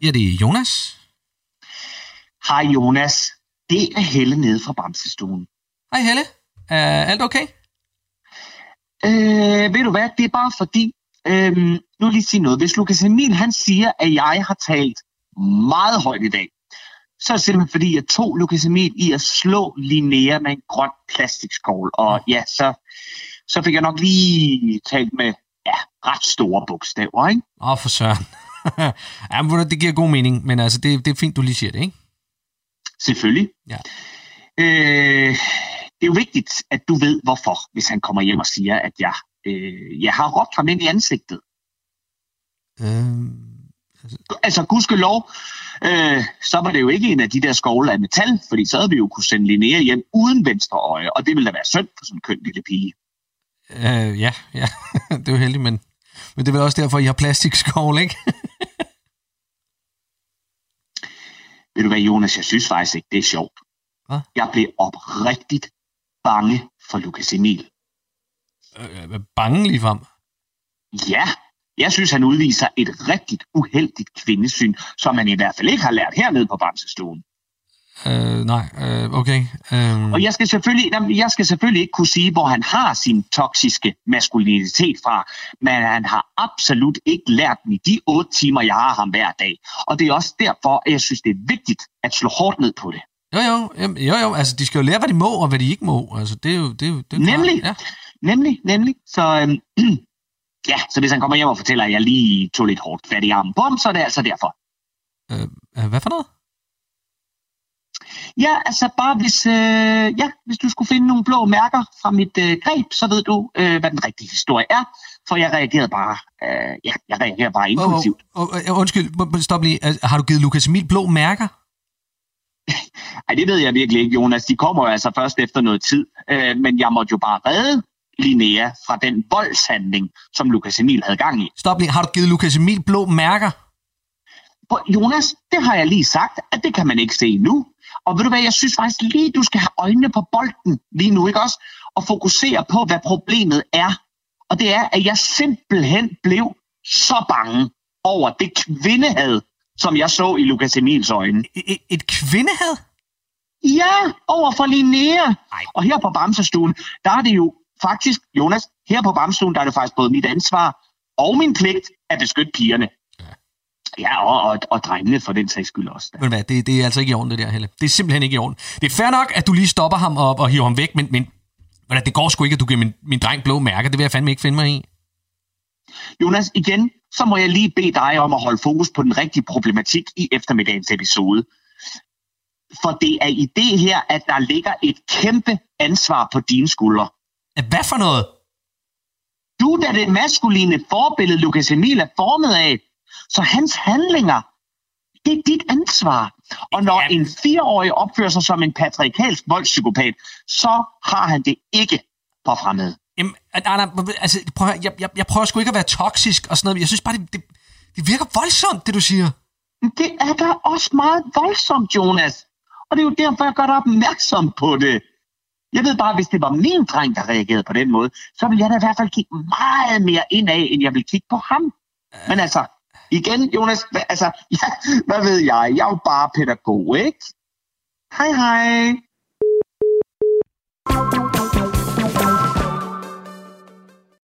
Ja, det er Jonas. Hej Jonas. Det er Helle nede fra Bamsestuen. Hej Helle. Er alt okay? Øh, ved du hvad, det er bare fordi, øh, nu lige sige noget. Hvis Lukas Emil han siger, at jeg har talt meget højt i dag, så er det simpelthen fordi, jeg tog Lukas Emil i at slå Linnea med en grøn plastikskål. Og ja, så, så fik jeg nok lige talt med ja, ret store bogstaver, ikke? Åh, for søren. Ja, men det giver god mening, men altså, det, det er fint, du lige siger det, ikke? Selvfølgelig. Ja. Øh, det er jo vigtigt, at du ved, hvorfor, hvis han kommer hjem og siger, at jeg, øh, jeg har råbt ham ind i ansigtet. Øh, altså, altså gudskelov, øh, så var det jo ikke en af de der skovle af metal, fordi så havde vi jo kunne sende Linnea hjem uden venstre øje, og det ville da være synd for sådan en køn lille pige. Øh, ja, ja, (laughs) det er jo heldigt, men, men det er vel også derfor, I har plastikskål, ikke? (laughs) Ved du hvad, Jonas, jeg synes faktisk ikke, det er sjovt. Hvad? Jeg blev oprigtigt bange for Lukas Emil. Øh, bange lige frem? Ja, jeg synes, han udviser et rigtigt uheldigt kvindesyn, som han i hvert fald ikke har lært hernede på Bamsestuen. Øh, nej, øh, okay. Øh... Og jeg skal, selvfølgelig, jeg skal selvfølgelig ikke kunne sige, hvor han har sin toksiske maskulinitet fra, men han har absolut ikke lært den i de otte timer, jeg har ham hver dag. Og det er også derfor, at jeg synes, det er vigtigt at slå hårdt ned på det. Jo, jo, jo, jo, altså de skal jo lære, hvad de må og hvad de ikke må. Altså, det er jo, det er jo, det er nemlig, ja. nemlig, nemlig. Så, øhm, (clears throat) ja, så hvis han kommer hjem og fortæller, at jeg lige tog lidt hårdt fat i armen på ham, så er det altså derfor. Øh, hvad for noget? Ja, altså bare hvis, øh, ja, hvis du skulle finde nogle blå mærker fra mit øh, greb, så ved du, øh, hvad den rigtige historie er. For jeg reagerede bare, øh, ja, jeg reagerer bare impulsivt. Oh, oh, oh, undskyld, stop lige. Har du givet Lukas Emil blå mærker? (laughs) Ej, det ved jeg virkelig ikke, Jonas. De kommer jo altså først efter noget tid. Øh, men jeg måtte jo bare redde Linnea fra den voldshandling, som Lukas Emil havde gang i. Stop lige. Har du givet Lukas Emil blå mærker? Jonas, det har jeg lige sagt, at det kan man ikke se nu. Og ved du hvad, jeg synes faktisk lige, du skal have øjnene på bolden lige nu, ikke også? Og fokusere på, hvad problemet er. Og det er, at jeg simpelthen blev så bange over det kvindehad, som jeg så i Lukas Emils øjne. Et, et kvindehad? Ja, over for Linnea. Ej. Og her på Bamsestuen, der er det jo faktisk, Jonas, her på Bamsestuen, der er det faktisk både mit ansvar og min pligt at beskytte pigerne. Ja, og, og, og drengene for den sags skyld også. Men hvad, det, det er altså ikke i orden, det der, Helle. Det er simpelthen ikke i orden. Det er fair nok, at du lige stopper ham og, og hiver ham væk, men, men hvad, det går sgu ikke, at du giver min, min dreng blå mærker. Det vil jeg fandme ikke finde mig i. Jonas, igen, så må jeg lige bede dig om at holde fokus på den rigtige problematik i eftermiddagens episode. For det er i det her, at der ligger et kæmpe ansvar på dine skuldre. Hvad for noget? Du er det maskuline forbillede, Lukas Emil er formet af. Så hans handlinger, det er dit ansvar. Og når en fireårig opfører sig som en patriarkalsk voldspsykopat, så har han det ikke på fremmed. Jamen, nej, altså, prøv jeg, jeg, jeg prøver sgu ikke at være toksisk og sådan noget, men jeg synes bare, det, det, det virker voldsomt, det du siger. Det er da også meget voldsomt, Jonas. Og det er jo derfor, jeg gør dig opmærksom på det. Jeg ved bare, hvis det var min dreng, der reagerede på den måde, så ville jeg da i hvert fald kigge meget mere indad, end jeg vil kigge på ham. Men altså, igen, Jonas, hva, altså, (laughs) ja, hvad ved jeg? Jeg er jo bare pædagog, ikke? Hej, hej.